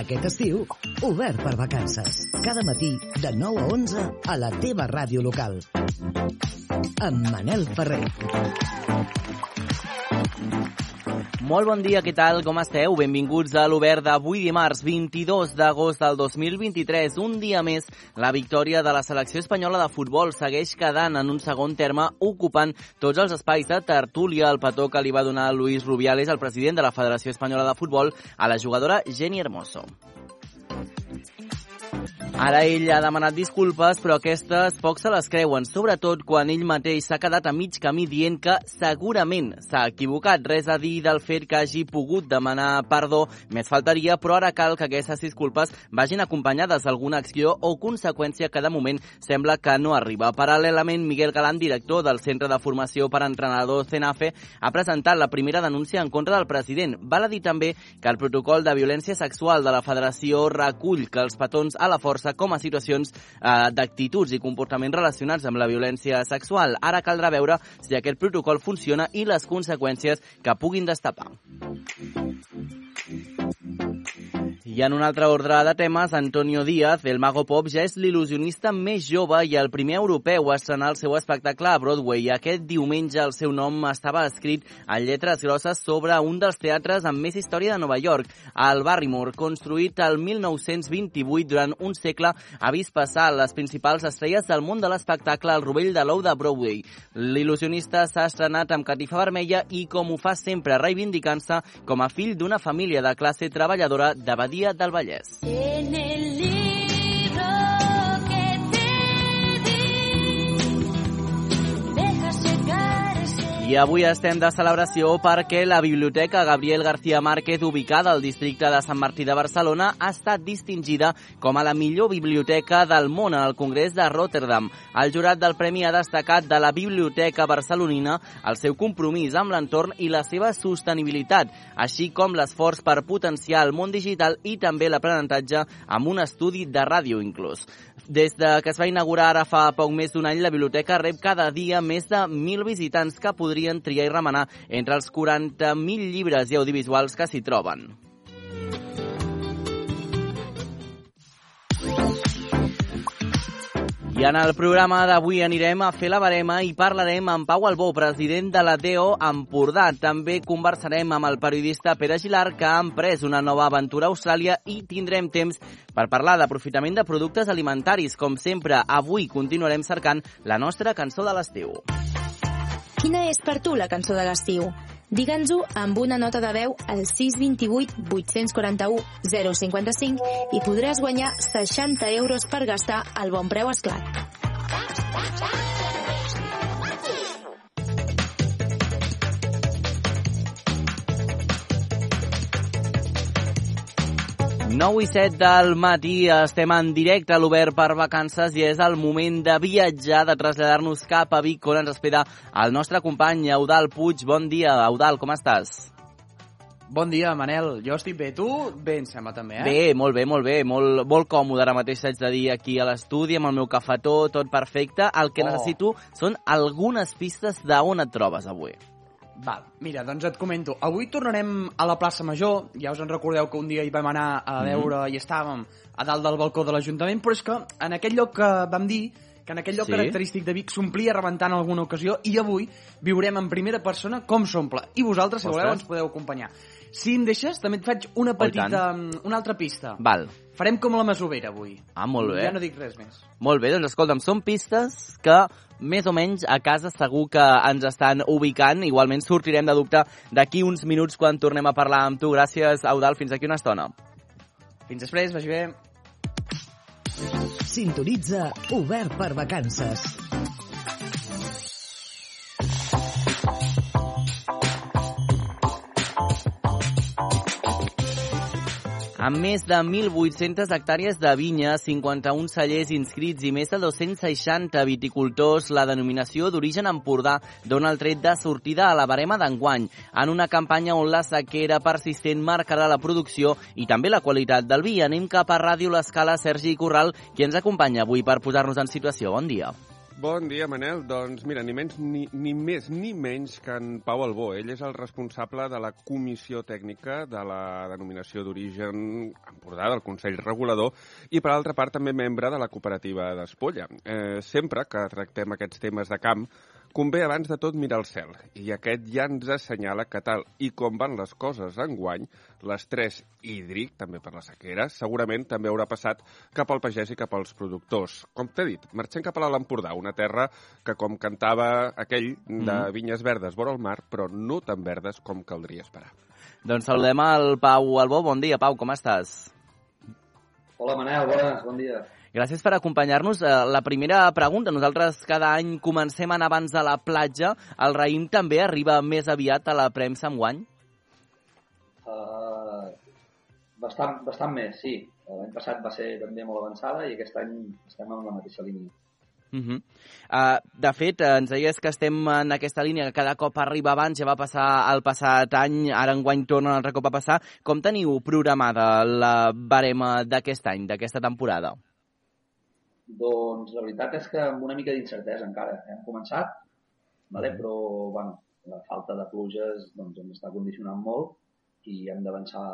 Aquest estiu, obert per vacances. Cada matí, de 9 a 11, a la teva ràdio local. Amb Manel Ferrer. Molt bon dia, què tal? Com esteu? Benvinguts a l'Obert d'avui dimarts 22 d'agost del 2023. Un dia més, la victòria de la selecció espanyola de futbol segueix quedant en un segon terme, ocupant tots els espais de tertúlia. El petó que li va donar Luis Rubiales, el president de la Federació Espanyola de Futbol, a la jugadora Jenny Hermoso. Ara ell ha demanat disculpes, però aquestes poc se les creuen, sobretot quan ell mateix s'ha quedat a mig camí dient que segurament s'ha equivocat. Res a dir del fet que hagi pogut demanar perdó, més faltaria, però ara cal que aquestes disculpes vagin acompanyades d'alguna acció o conseqüència que de moment sembla que no arriba. Paral·lelament, Miguel Galán, director del Centre de Formació per Entrenadors CENAFE, ha presentat la primera denúncia en contra del president. Val a dir també que el protocol de violència sexual de la Federació recull que els petons a la força com a situacions eh, d'actituds i comportaments relacionats amb la violència sexual. Ara caldrà veure si aquest protocol funciona i les conseqüències que puguin destapar. I en un altre ordre de temes, Antonio Díaz, el Mago Pop, ja és l'il·lusionista més jove i el primer europeu a estrenar el seu espectacle a Broadway. Aquest diumenge el seu nom estava escrit en lletres grosses sobre un dels teatres amb més història de Nova York, el Barrymore, construït el 1928 durant un segle, ha vist passar les principals estrelles del món de l'espectacle al rovell de l'ou de Broadway. L'il·lusionista s'ha estrenat amb catifa vermella i, com ho fa sempre, reivindicant-se com a fill d'una família de classe treballadora de Badia del Vallès. En el I avui estem de celebració perquè la Biblioteca Gabriel García Márquez, ubicada al districte de Sant Martí de Barcelona, ha estat distingida com a la millor biblioteca del món el Congrés de Rotterdam. El jurat del premi ha destacat de la Biblioteca barcelonina el seu compromís amb l'entorn i la seva sostenibilitat, així com l'esforç per potenciar el món digital i també l'aprenentatge amb un estudi de ràdio inclús. Des de que es va inaugurar ara fa poc més d'un any, la biblioteca rep cada dia més de 1.000 visitants que podrien triar i remenar entre els 40.000 llibres i audiovisuals que s'hi troben. I en el programa d'avui anirem a fer la barema i parlarem amb Pau Albó, president de la DO Empordà. També conversarem amb el periodista Pere Gilar, que ha emprès una nova aventura a Austràlia i tindrem temps per parlar d'aprofitament de productes alimentaris. Com sempre, avui continuarem cercant la nostra cançó de l'estiu. Quina és per tu la cançó de l'estiu? Digue'ns-ho amb una nota de veu al 628 841 055 i podràs guanyar 60 euros per gastar al bon preu esclat. 9 i 7 del matí estem en directe a l'Obert per vacances i és el moment de viatjar, de traslladar-nos cap a Vic, on ens espera el nostre company Eudal Puig. Bon dia, Eudal, com estàs? Bon dia, Manel. Jo estic bé. Tu bé, em sembla, també, eh? Bé, molt bé, molt bé, molt, molt còmode ara mateix haig de dir aquí a l'estudi amb el meu cafetó, tot perfecte. El que Oh. necessito són algunes pistes d'on et trobes avui. Val, mira, doncs et comento. Avui tornarem a la plaça Major. Ja us en recordeu que un dia hi vam anar a veure i estàvem a dalt del balcó de l'Ajuntament, però és que en aquell lloc que vam dir que en aquell lloc Sí. característic de Vic s'omplia rebentant en alguna ocasió i avui viurem en primera persona com s'omple. I vosaltres, si voleu, Ostres. ens podeu acompanyar. Si em deixes, també et faig una Oh, petita... una altra pista. Val. Farem com la masovera avui. Ah, molt bé. Ja no dic res més. Molt bé, doncs escolta'm, són pistes que més o menys a casa segur que ens estan ubicant. Igualment sortirem de dubte d'aquí uns minuts quan tornem a parlar amb tu. Gràcies, Eudal. Fins aquí una estona. Fins després, vagi bé. Sintonitza Obert per vacances. Amb més de 1.800 hectàrees de vinya, 51 cellers inscrits i més de 260 viticultors, la denominació d'origen Empordà dona el tret de sortida a la barema d'enguany, en una campanya on la sequera persistent marcarà la producció i també la qualitat del vi. Anem cap a Ràdio L'Escala, Sergi Corral, qui ens acompanya avui per posar-nos en situació. Bon dia. Bon dia, Manel. Doncs mira, ni, menys, ni, ni més ni menys que en Pau Albó. Ell és el responsable de la comissió tècnica de la denominació d'origen Empordà del Consell Regulador i, per altra part, també membre de la cooperativa d'Espolla. Eh, sempre que tractem aquests temes de camp, Convé abans de tot mirar el cel, i aquest ja ens assenyala que tal i com van les coses enguany, l'estrès hídric, també per la sequera, segurament també haurà passat cap al pagès i cap als productors. Com t'he dit, marxem cap a l'Alt Empordà, una terra que, com cantava aquell, de vinyes verdes vora el mar, però no tan verdes com caldria esperar. Doncs saludem al Pau Albó. Bon dia, Pau, com estàs? Hola Manel, bones, bon dia. Gràcies per acompanyar-nos. Eh, La primera pregunta, nosaltres cada any comencem a anar abans a la platja. El raïm també arriba més aviat a la premsa enguany? Uh, bastant, bastant més, sí. L'any passat va ser també molt avançada i aquest any estem en la mateixa línia. Uh -huh. uh, de fet, eh, ens deies que estem en aquesta línia que cada cop arriba abans, ja va passar el passat any, ara enguany torna un altre cop a passar. Com teniu programada la barema d'aquest any, d'aquesta temporada? Doncs la veritat és que amb una mica d'incertesa encara. Hem començat, vale? Mhm. però bueno, la falta de pluges doncs, ens està condicionant molt i hem d'avançar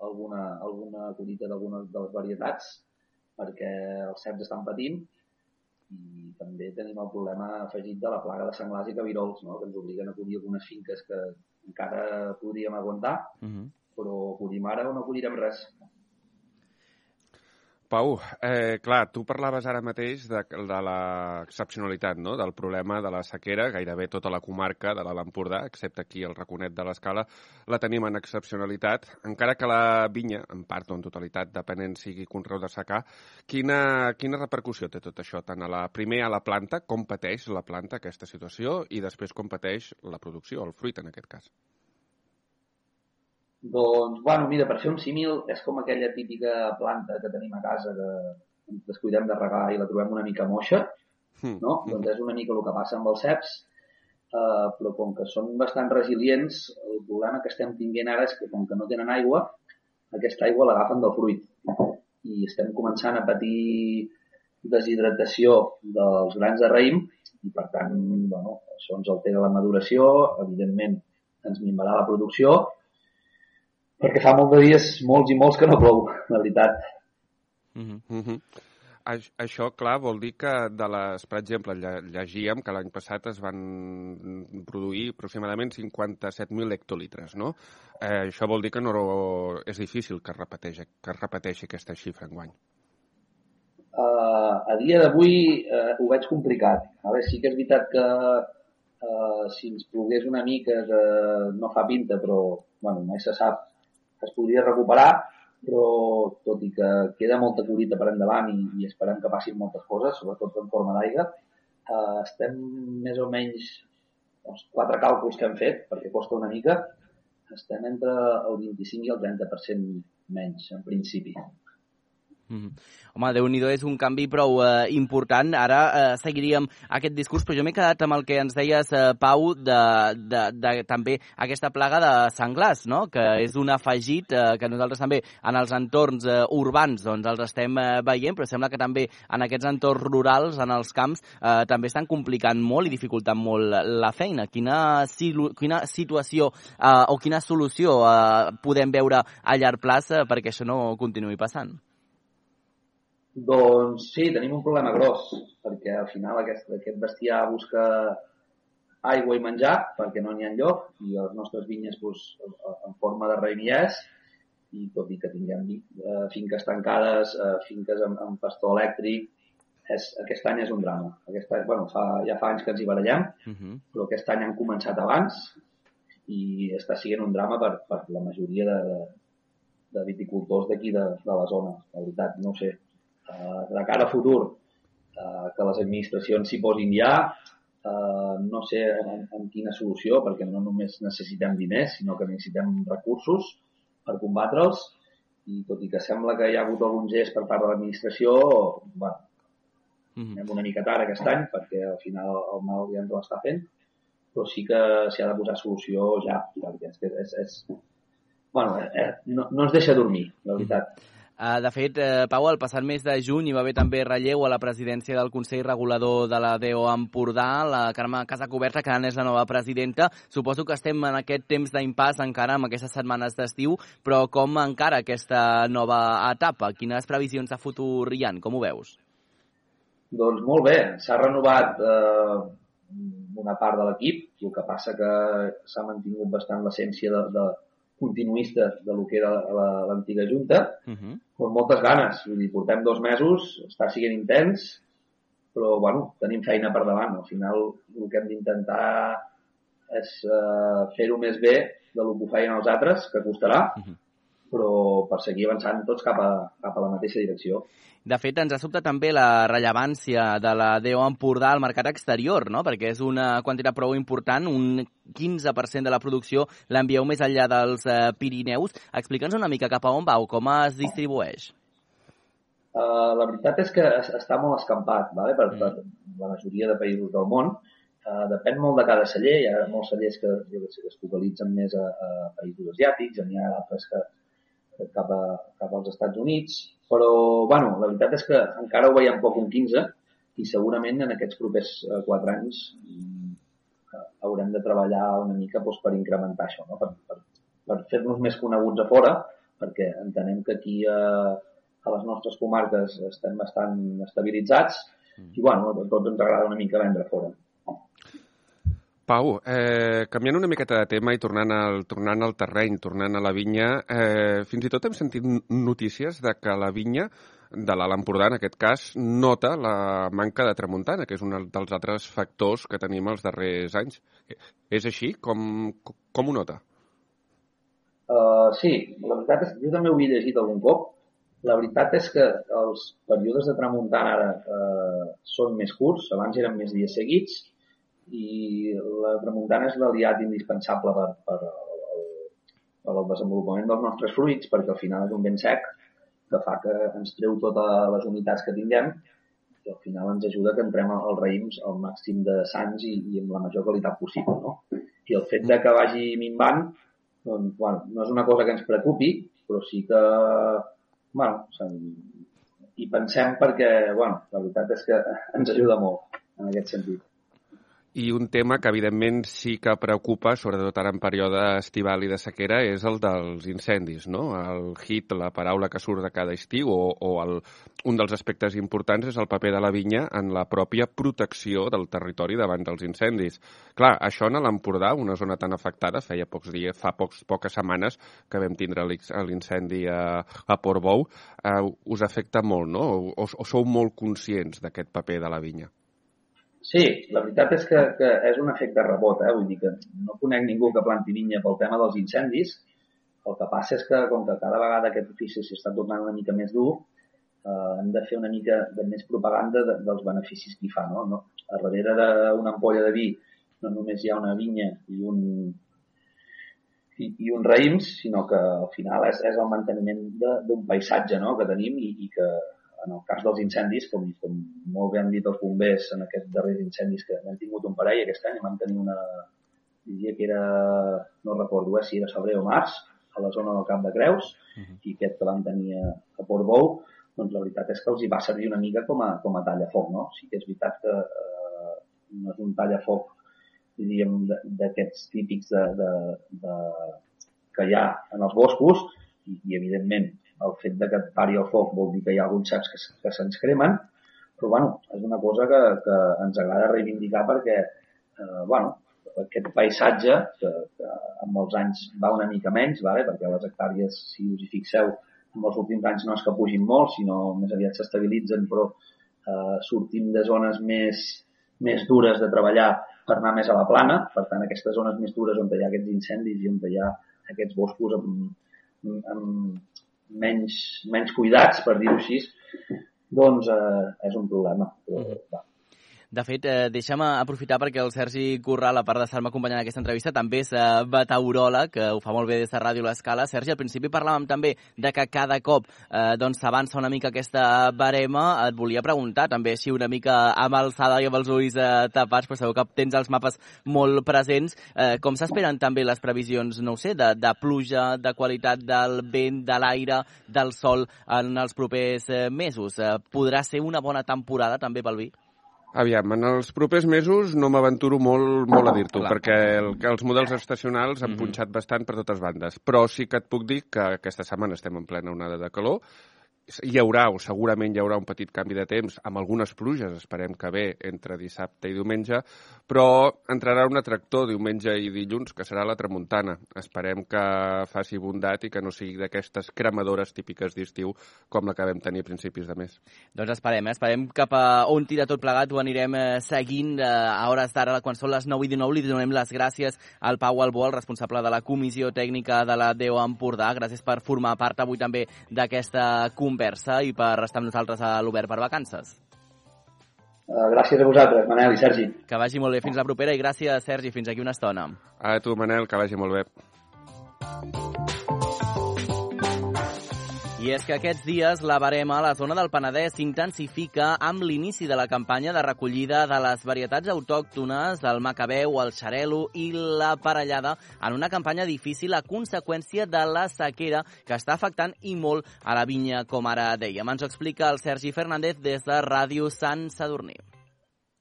alguna, alguna collita d'algunes de les varietats perquè els ceps estan patint i també tenim el problema afegit de la plaga de senglars i cabirols, no? que ens obliguen a collir algunes finques que encara podríem aguantar, Uh -huh. però collim ara o no collirem res. Pau, eh, clar, tu parlaves ara mateix de, de l'excepcionalitat, no?, del problema de la sequera, gairebé tota la comarca de l'Alt Empordà, excepte aquí el Raconet de l'Escala, la tenim en excepcionalitat, encara que la vinya, en part o en totalitat, depenent sigui conreu de secà, quina, quina repercussió té tot això, tant a la, primer a la planta, com pateix la planta aquesta situació, i després com pateix la producció, el fruit en aquest cas? Doncs, bueno, mira, per fer un símil, és com aquella típica planta que tenim a casa que ens descuidem de regar i la trobem una mica moixa, Hm. no? Doncs és una mica el que passa amb els ceps, eh, però com que són bastant resilients, el problema que estem tinguent ara és que com que no tenen aigua, aquesta aigua l'agafen del fruit. I estem començant a patir deshidratació dels grans de raïm i, per tant, bueno, això ens altera la maduració, evidentment ens minvarà la producció, perquè fa molt de dies, molts i molts, que no plou, la veritat. Uh. Uh -huh. Aix- Això, clar, vol dir que, de les, per exemple, lle- llegíem que l'any passat es van produir aproximadament 57.000 hectolitres, no? Eh, això vol dir que no, és difícil que es repeteixi, que es repeteixi aquesta xifra enguany. Uh, a dia d'avui uh, ho veig complicat. Vale? Sí que és veritat que uh, si ens plogués una mica que no fa pinta, però bueno, mai se sap es podria recuperar, però tot i que queda molta collita per endavant i, i esperem que passin moltes coses, sobretot en forma d'aigua, uh, estem més o menys els quatre càlculs que hem fet, perquè costa una mica, estem entre el 25 i el 30% menys, en principi. Mm -hmm. Home, déu nhi és un canvi prou eh, important. Ara eh, seguiríem aquest discurs, però jo m'he quedat amb el que ens deies, eh, Pau, de, de, de, també aquesta plaga de senglars, no? que és un afegit eh, que nosaltres també en els entorns eh, urbans doncs, els estem eh, veient, però sembla que també en aquests entorns rurals, en els camps, eh, també estan complicant molt i dificultant molt la feina. Quina, silu, quina situació eh, o quina solució eh, podem veure a llarg plaç eh, perquè això no continuï passant? Doncs sí, tenim un problema gros, perquè al final aquest, aquest bestiar busca aigua i menjar, perquè no n'hi ha lloc, i les nostres vinyes doncs, en forma de és, i tot i que tinguem eh, finques tancades, eh, finques amb, amb pastor elèctric, és, aquest any és un drama. Aquest any, bueno, fa, ja fa anys que ens hi barallem, Uh -huh. però aquest any han començat abans i està sent un drama per, per la majoria de, de, de viticultors d'aquí de, de la zona. La veritat, no ho sé. Uh, de cara a futur, uh, que les administracions s'hi posin ja, uh, no sé en, en quina solució, perquè no només necessitem diners, sinó que necessitem recursos per combatre'ls, i tot i que sembla que hi ha hagut algun gest per part de l'administració, bueno, Uh -huh. anem una mica tard aquest any perquè al final el mal ja ens l'està fent però sí que s'hi ha de posar solució ja perquè és és, és... Bueno, eh, no, no ens deixa dormir la veritat Uh, de fet, uh, Pau, el passat mes de juny hi va haver també relleu a la presidència del Consell Regulador de la DO Empordà, la Carme Casacoberta, que ara és la nova presidenta. Suposo que estem en aquest temps d'impàs encara amb aquestes setmanes d'estiu, però com encara aquesta nova etapa? Quines previsions de futur hi ha? Com ho veus? Doncs molt bé, s'ha renovat eh, una part de l'equip, el que passa que s'ha mantingut bastant l'essència de, de continuista de lo que era la- l'antiga Junta, Uh -huh. amb moltes ganes. Vull dir, portem dos mesos, està sent intens, però bueno, tenim feina per davant. Al final el que hem d'intentar és eh, fer-ho més bé de lo que ho feien els altres, que costarà, Mhm. Però per seguir avançant tots cap a, cap a la mateixa direcció. De fet, ens ha sobtat també la rellevància de la DO Empordà al mercat exterior, no? perquè és una quantitat prou important, un 15% de la producció l'envieu més enllà dels eh, Pirineus. Explica'ns una mica cap a on va o com es distribueix. Uh, la veritat és que es- està molt escampat vale? per, Mm. per la majoria de països del món. Uh, depèn molt de cada celler. Hi ha molts cellers que, jo sé, que es focalitzen més a, a països asiàtics, n'hi ha altres que, que cap, a, cap als Estats Units. Però, bueno, la veritat és que encara ho veiem poc un 15 i segurament en aquests propers eh, quatre anys mm, eh, haurem de treballar una mica doncs, per incrementar això, no? per, per, per fer-nos més coneguts a fora, perquè entenem que aquí eh, a les nostres comarques estem bastant estabilitzats i, bueno, a tots ens agrada una mica vendre fora. Pau, eh, canviant una miqueta de tema i tornant al, tornant al terreny, tornant a la vinya, eh, fins i tot hem sentit notícies de que la vinya de l'Alt Empordà, en aquest cas, nota la manca de tramuntana, que és un dels altres factors que tenim els darrers anys. És així? Com, com ho nota? Uh, sí, la veritat és que jo també ho havia llegit algun cop. La veritat és que els períodes de tramuntana ara uh, són més curts, abans eren més dies seguits, i la tramuntana és l'aliat indispensable per, per, el, per al desenvolupament dels nostres fruits, perquè al final és un vent sec que fa que ens treu totes les unitats que tinguem i al final ens ajuda que entrem als raïms al màxim de sants i, i amb la major qualitat possible. No? I el fet de que vagi minvant doncs, bueno, no és una cosa que ens preocupi, però sí que bueno, hi pensem perquè bueno, la veritat és que ens ajuda molt en aquest sentit. I un tema que, evidentment, sí que preocupa, sobretot ara en període estival i de sequera, és el dels incendis, no? El hit, la paraula que surt de cada estiu, o, o el, un dels aspectes importants és el paper de la vinya en la pròpia protecció del territori davant dels incendis. Clar, això en l'Empordà, una zona tan afectada, feia pocs dies, fa pocs, poques setmanes que vam tindre l'incendi a, a Portbou, eh, us afecta molt, no? O, o sou molt conscients d'aquest paper de la vinya? Sí, la veritat és que, que és un efecte rebot, eh? vull dir que no conec ningú que planti vinya pel tema dels incendis. El que passa és que, com que cada vegada aquest ofici s'està tornant una mica més dur, eh, hem de fer una mica de més propaganda de, dels beneficis que hi fa. No? No, a darrere d'una ampolla de vi no només hi ha una vinya i un, i, i uns raïms, sinó que al final és, és el manteniment d'un paisatge no? que tenim i, i que en el cas dels incendis, com, com molt bé han dit els bombers en aquests darrers incendis que hem tingut un parell aquest any, vam tenir una, diria que era, no recordo eh, si era febrer o març, a la zona del Camp de Creus, i aquest que vam tenir a, a Portbou, doncs la veritat és que els hi va servir una mica com a, com a tallafoc, no? Sí que és veritat que eh, no és un tallafoc, diríem, d'aquests típics de, de, de, que hi ha en els boscos, i, i evidentment el fet de que et pari el foc vol dir que hi ha alguns sacs que, que se'ns cremen, però bueno, és una cosa que, que ens agrada reivindicar perquè eh, bueno, aquest paisatge que, que amb els anys va una mica menys, vale? perquè les hectàrees, si us hi fixeu, en els últims anys no és que pugin molt, sinó més aviat s'estabilitzen, però eh, sortim de zones més, més dures de treballar per anar més a la plana, per tant aquestes zones més dures on hi ha aquests incendis i on hi ha aquests boscos amb, amb menys, menys cuidats, per dir-ho així, doncs eh, és un problema. Però, va, De fet, eh, deixa'm aprofitar perquè el Sergi Corral, a part d'estar-me acompanyant en aquesta entrevista, també és eh, meteoròleg, que ho fa molt bé des de Ràdio L'Escala. Sergi, al principi parlàvem també de que cada cop eh, doncs s'avança una mica aquesta barema. Et volia preguntar, també així una mica amb alçada i amb els ulls eh, tapats, però segur que tens els mapes molt presents. Eh, com s'esperen també les previsions, no ho sé, de, de pluja, de qualitat del vent, de l'aire, del sol en els propers eh, mesos? Eh, podrà ser una bona temporada també pel vi? Aviam, en els propers mesos no m'aventuro molt, molt a dir-t'ho, perquè el, els models estacionals han Mhm. punxat bastant per totes bandes. Però sí que et puc dir que aquesta setmana estem en plena onada de calor, hi haurà, o segurament hi haurà un petit canvi de temps, amb algunes pluges, esperem que bé, entre dissabte i diumenge, però entrarà un atractor diumenge i dilluns, que serà la tramuntana. Esperem que faci bondat i que no sigui d'aquestes cremadores típiques d'estiu com la que vam tenir a principis de mes. Doncs esperem, eh? esperem cap a on tira tot plegat, ho anirem eh, seguint eh, a hores d'ara, quan són les 9 i 19, li donem les gràcies al Pau Albó, el responsable de la Comissió Tècnica de la DEO Empordà. Gràcies per formar part avui també d'aquesta conversa i per estar amb nosaltres a l'Obert per Vacances. Uh, gràcies a vosaltres, Manel i Sergi. Que vagi molt bé fins la propera i gràcies, Sergi, fins aquí una estona. A tu, Manel, que vagi molt bé. I és que aquests dies la barema a la zona del Penedès s'intensifica amb l'inici de la campanya de recollida de les varietats autòctones del macabeu, el xarelo i la parellada en una campanya difícil a conseqüència de la sequera que està afectant i molt a la vinya, com ara dèiem. Ens ho explica el Sergi Fernández des de Ràdio Sant Sadurní.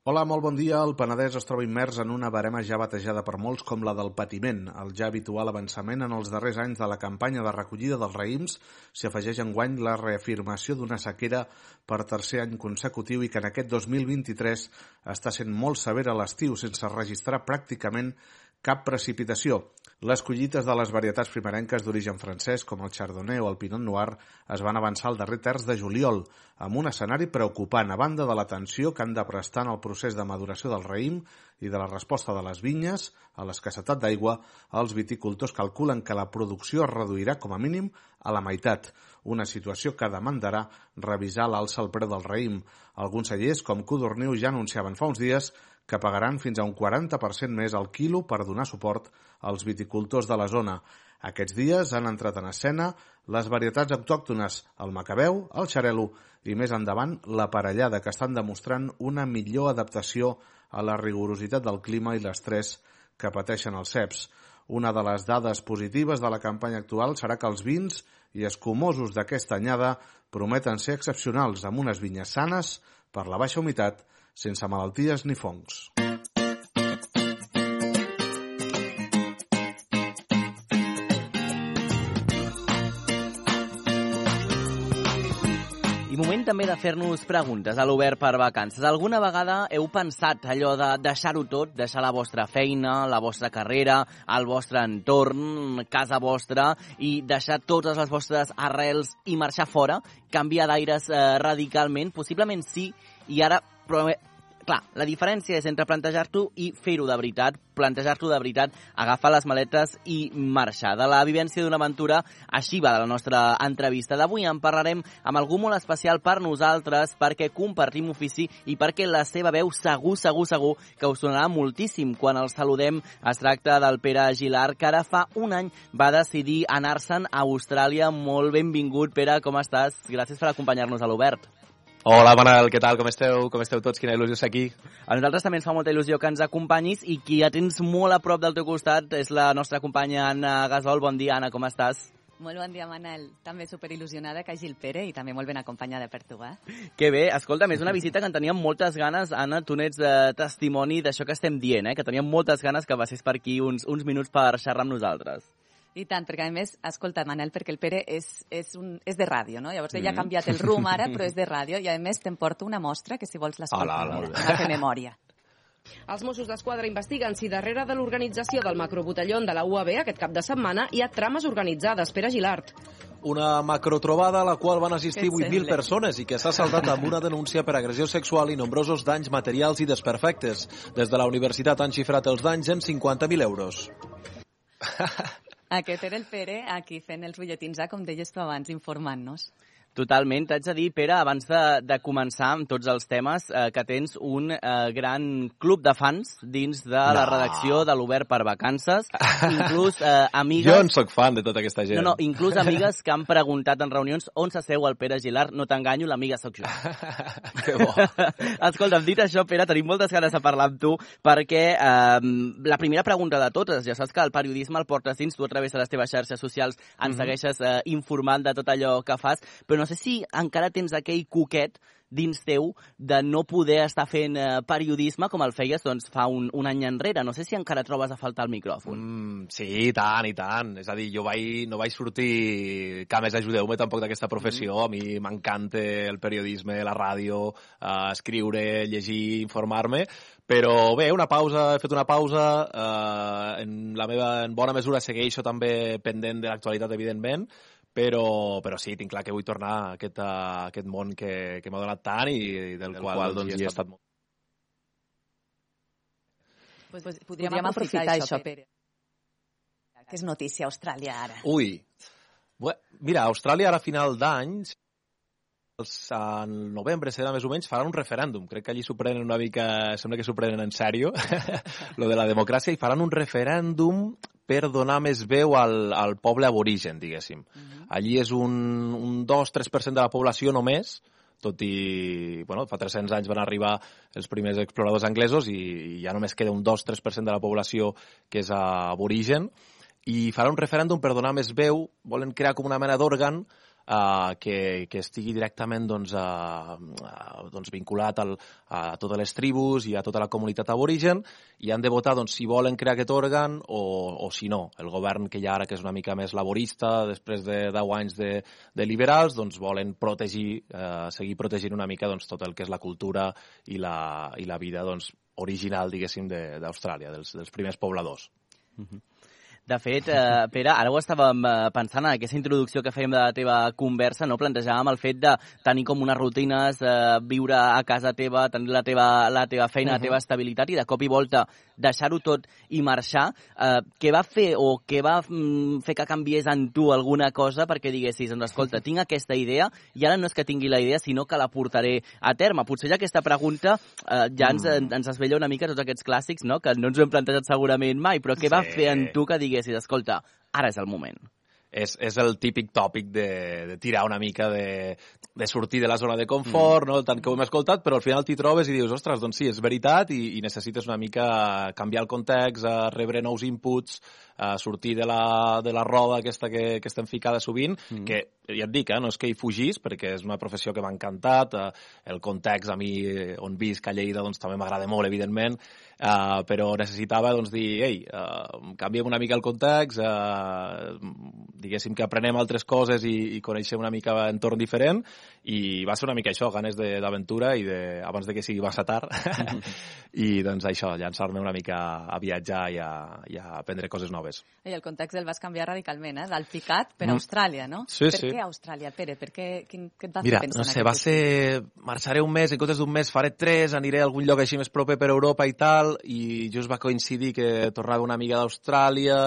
Hola, molt bon dia. El Penedès es troba immers en una barema ja batejada per molts com la del patiment. El ja habitual avançament en els darrers anys de la campanya de recollida dels raïms s'hi afegeix enguany la reafirmació d'una sequera per tercer any consecutiu i que en aquest 2023 està sent molt severa l'estiu sense registrar pràcticament cap precipitació. Les collites de les varietats primerenques d'origen francès, com el Chardonnay o el Pinot Noir, es van avançar al darrer terç de juliol, amb un escenari preocupant a banda de l'atenció que han de prestar en el procés de maduració del raïm i de la resposta de les vinyes a l'escassetat d'aigua, els viticultors calculen que la producció es reduirà com a mínim a la meitat, una situació que demandarà revisar l'alça al preu del raïm. Alguns cellers, com Codorniu, ja anunciaven fa uns dies que pagaran fins a un 40% més al quilo per donar suport als viticultors de la zona. Aquests dies han entrat en escena les varietats autòctones, el macabeu, el xarelo i més endavant la parellada, que estan demostrant una millor adaptació a la rigorositat del clima i l'estrès que pateixen els ceps. Una de les dades positives de la campanya actual serà que els vins i escumosos d'aquesta anyada prometen ser excepcionals amb unes vinyes sanes per la baixa humitat sense malalties ni fongs. Moment també de fer-nos preguntes a l'Obert per Vacances. Alguna vegada heu pensat allò de deixar-ho tot, deixar la vostra feina, la vostra carrera, el vostre entorn, casa vostra, i deixar totes les vostres arrels i marxar fora, canviar d'aires eh, radicalment? Possiblement sí, i ara clar, la diferència és entre plantejar-t'ho i fer-ho de veritat, plantejar-t'ho de veritat, agafar les maletes i marxar. De la vivència d'una aventura, així va de la nostra entrevista. D'avui en parlarem amb algú molt especial per nosaltres, perquè compartim ofici i perquè la seva veu segur, segur, segur que us sonarà moltíssim quan el saludem. Es tracta del Pere Aguilar, que ara fa un any va decidir anar-se'n a Austràlia. Molt benvingut, Pere, com estàs? Gràcies per acompanyar-nos a l'Obert. Hola, Manel, què tal? Com esteu? Com esteu tots? Quina il·lusió ser aquí. A nosaltres també ens fa molta il·lusió que ens acompanyis i qui ja tens molt a prop del teu costat és la nostra companya Anna Gasol. Bon dia, Anna, com estàs? Molt bon dia, Manel. També superil·lusionada que hagi el Pere i també molt ben acompanyada per tu, eh? Que bé, escolta'm, és una visita que en teníem moltes ganes. Anna, tu n'ets eh, testimoni d'això que estem dient, eh? que teníem moltes ganes que passis per aquí uns, uns minuts per xerrar amb nosaltres. I tant, perquè a més, escolta, Manel, perquè el Pere és, és, un, és de ràdio, no? Llavors ell ha Mm. canviat el rum ara, però és de ràdio, i a més te'n porto una mostra que si vols l'escoltar, una fer memòria. Els Mossos d'Esquadra investiguen si darrere de l'organització del macrobotellón de la UAB aquest cap de setmana hi ha trames organitzades. Pere Gilart. Una macrotrobada a la qual van assistir Què et 8.000 sembla? persones i que s'ha saldat amb una denúncia per agressió sexual i nombrosos danys materials i desperfectes. Des de la universitat han xifrat els danys en 50.000 euros. Aquest era el Pere aquí fent els butlletins A, com deies tu abans, informant-nos. Totalment. T'haig de dir, Pere, abans de, de començar amb tots els temes, eh, que tens un eh, gran club de fans dins de la No. redacció de l'Obert per Vacances. Inclús eh, amigues... Jo en sóc fan de tota aquesta gent. No, no, inclús amigues que han preguntat en reunions on s'asseu el Pere Gilar, no t'enganyo, l'amiga sóc jo. que bo. Escolta'm, dit això, Pere, tenim moltes ganes de parlar amb tu perquè eh, la primera pregunta de totes, ja saps que el periodisme el portes dins, tu a través de les teves xarxes socials ens Mhm. segueixes eh, informant de tot allò que fas, però no sé si encara tens aquell coquet dins teu de no poder estar fent eh, periodisme com el feies doncs, fa un, un any enrere. No sé si encara trobes a faltar el micròfon. Mm, sí, i tant, i tant. És a dir, jo vaig, no vaig sortir... Que a més, ajudeu-me tampoc d'aquesta professió. A mi m'encanta el periodisme, la ràdio, eh, escriure, llegir, informar-me, però bé, una pausa, he fet una pausa, eh, en la meva en bona mesura segueixo també pendent de l'actualitat, evidentment, però, però sí, tinc clar que vull tornar a aquest, a aquest món que, que m'ha donat tant i del, Del qual, qual, doncs, doncs, hi he hi he estat molt. Pues, Podríem, podríem aprofitar, aprofitar això, això, Pere. Que és notícia a Austràlia ara. Ui, Bé, mira, a Austràlia ara a final d'any, els- al novembre serà més o menys, faran un referèndum. Crec que allí s'ho prenen una mica, sembla que s'ho prenen en sèrio, lo de la democràcia, i faran un referèndum per donar més veu al, al poble aborigen, diguéssim. Allí és un, un 2-3% de la població només, tot i, bueno, fa 300 anys van arribar els primers exploradors anglesos i, i ja només queda un 2-3% de la població que és aborigen, i farà un referèndum per donar més veu, volen crear com una mena d'òrgan uh, que, que estigui directament doncs, uh, uh, doncs vinculat al, a totes les tribus i a tota la comunitat aborigen i han de votar doncs, si volen crear aquest òrgan o, o si no. El govern que hi ha ara, que és una mica més laborista, després de 10 anys de, de liberals, doncs volen protegir, uh, seguir protegint una mica doncs, tot el que és la cultura i la, i la vida doncs, original, diguéssim, de- d'Austràlia, dels, dels primers pobladors. De fet, eh, Pere, ara ho estàvem eh, pensant en aquesta introducció que fèiem de la teva conversa, no? plantejàvem el fet de tenir com unes rutines, eh, viure a casa teva, tenir la teva, la teva feina, la teva estabilitat i de cop i volta deixar-ho tot i marxar. Eh, què va fer o què va mm, fer que canviés en tu alguna cosa perquè diguessis, doncs escolta, tinc aquesta idea i ara no és que tingui la idea, sinó que la portaré a terme. Potser ja aquesta pregunta eh, ja ens, Mm. ens esvella una mica tots aquests clàssics, no? que no ens ho hem plantejat segurament mai, però què va Sí. fer en tu que diguessis, escolta, ara és el moment? és, és el típic tòpic de, de tirar una mica de, de sortir de la zona de confort, mm. no? tant que ho hem escoltat, però al final t'hi trobes i dius, ostres, doncs sí, és veritat i, i necessites una mica canviar el context, a rebre nous inputs, a sortir de la, de la roda aquesta que, que estem ficada sovint, mm. que ja et dic, eh, no és que hi fugís, perquè és una professió que m'ha encantat, eh, el context a mi eh, on visc a Lleida doncs, també m'agrada molt, evidentment, eh, però necessitava doncs, dir, ei, eh, canviem una mica el context, eh, diguéssim que aprenem altres coses i, i coneixem una mica entorn diferent i va ser una mica això, ganes de- d'aventura i de, abans de que sigui massa tard i doncs això, llançar-me una mica a viatjar i a, i a aprendre coses noves. I el context el vas canviar radicalment, eh? Del picat per Mm. Austràlia, no? Sí, per sí. què Austràlia, Pere? Per què, quin, què et va Mira, fer pensar no en sé, va ser... Marxaré un mes, en comptes d'un mes faré tres, aniré a algun lloc així més proper per Europa i tal, i just va coincidir que tornava una amiga d'Austràlia,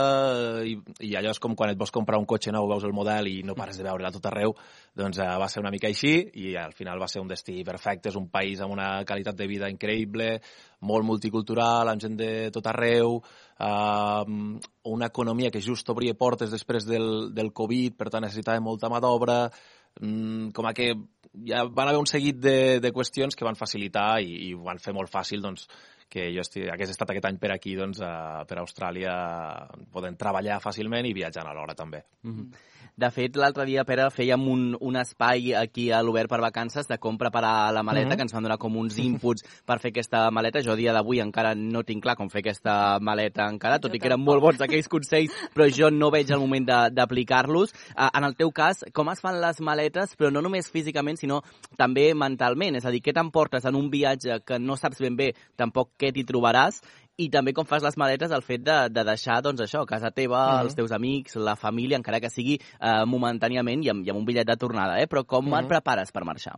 eh, i, i allò és com quan et vols comprar un cotxe nou, veus el model i no pares de veure-la tot arreu, doncs eh, va ser una mica així, i al final va ser un destí perfecte, és un país amb una qualitat de vida increïble, molt multicultural, amb gent de tot arreu, eh, una economia que just obria portes després del, del Covid, per tant necessitava molta mà d'obra, mm, com a que ja van haver un seguit de, de qüestions que van facilitar i, i van fer molt fàcil doncs, que jo esti, hagués estat aquest any per aquí, doncs, a, per Austràlia, podent treballar fàcilment i viatjant alhora també. Mm -hmm. De fet, l'altre dia, Pere, fèiem un, un espai aquí a l'Obert per Vacances de com preparar la maleta, Mhm. que ens van donar com uns inputs per fer aquesta maleta. Jo, a dia d'avui, encara no tinc clar com fer aquesta maleta encara, tot i que eren molt bons aquells consells, però jo no veig el moment de- d'aplicar-los. Uh, en el teu cas, com es fan les maletes, però no només físicament, sinó també mentalment? És a dir, què t'emportes en un viatge que no saps ben bé tampoc què t'hi trobaràs i també com fas les maletes el fet de, de deixar, doncs això, casa teva, Mhm. els teus amics, la família, encara que sigui eh, momentàniament i amb, i amb un bitllet de tornada, eh? Però com Mhm. et prepares per marxar?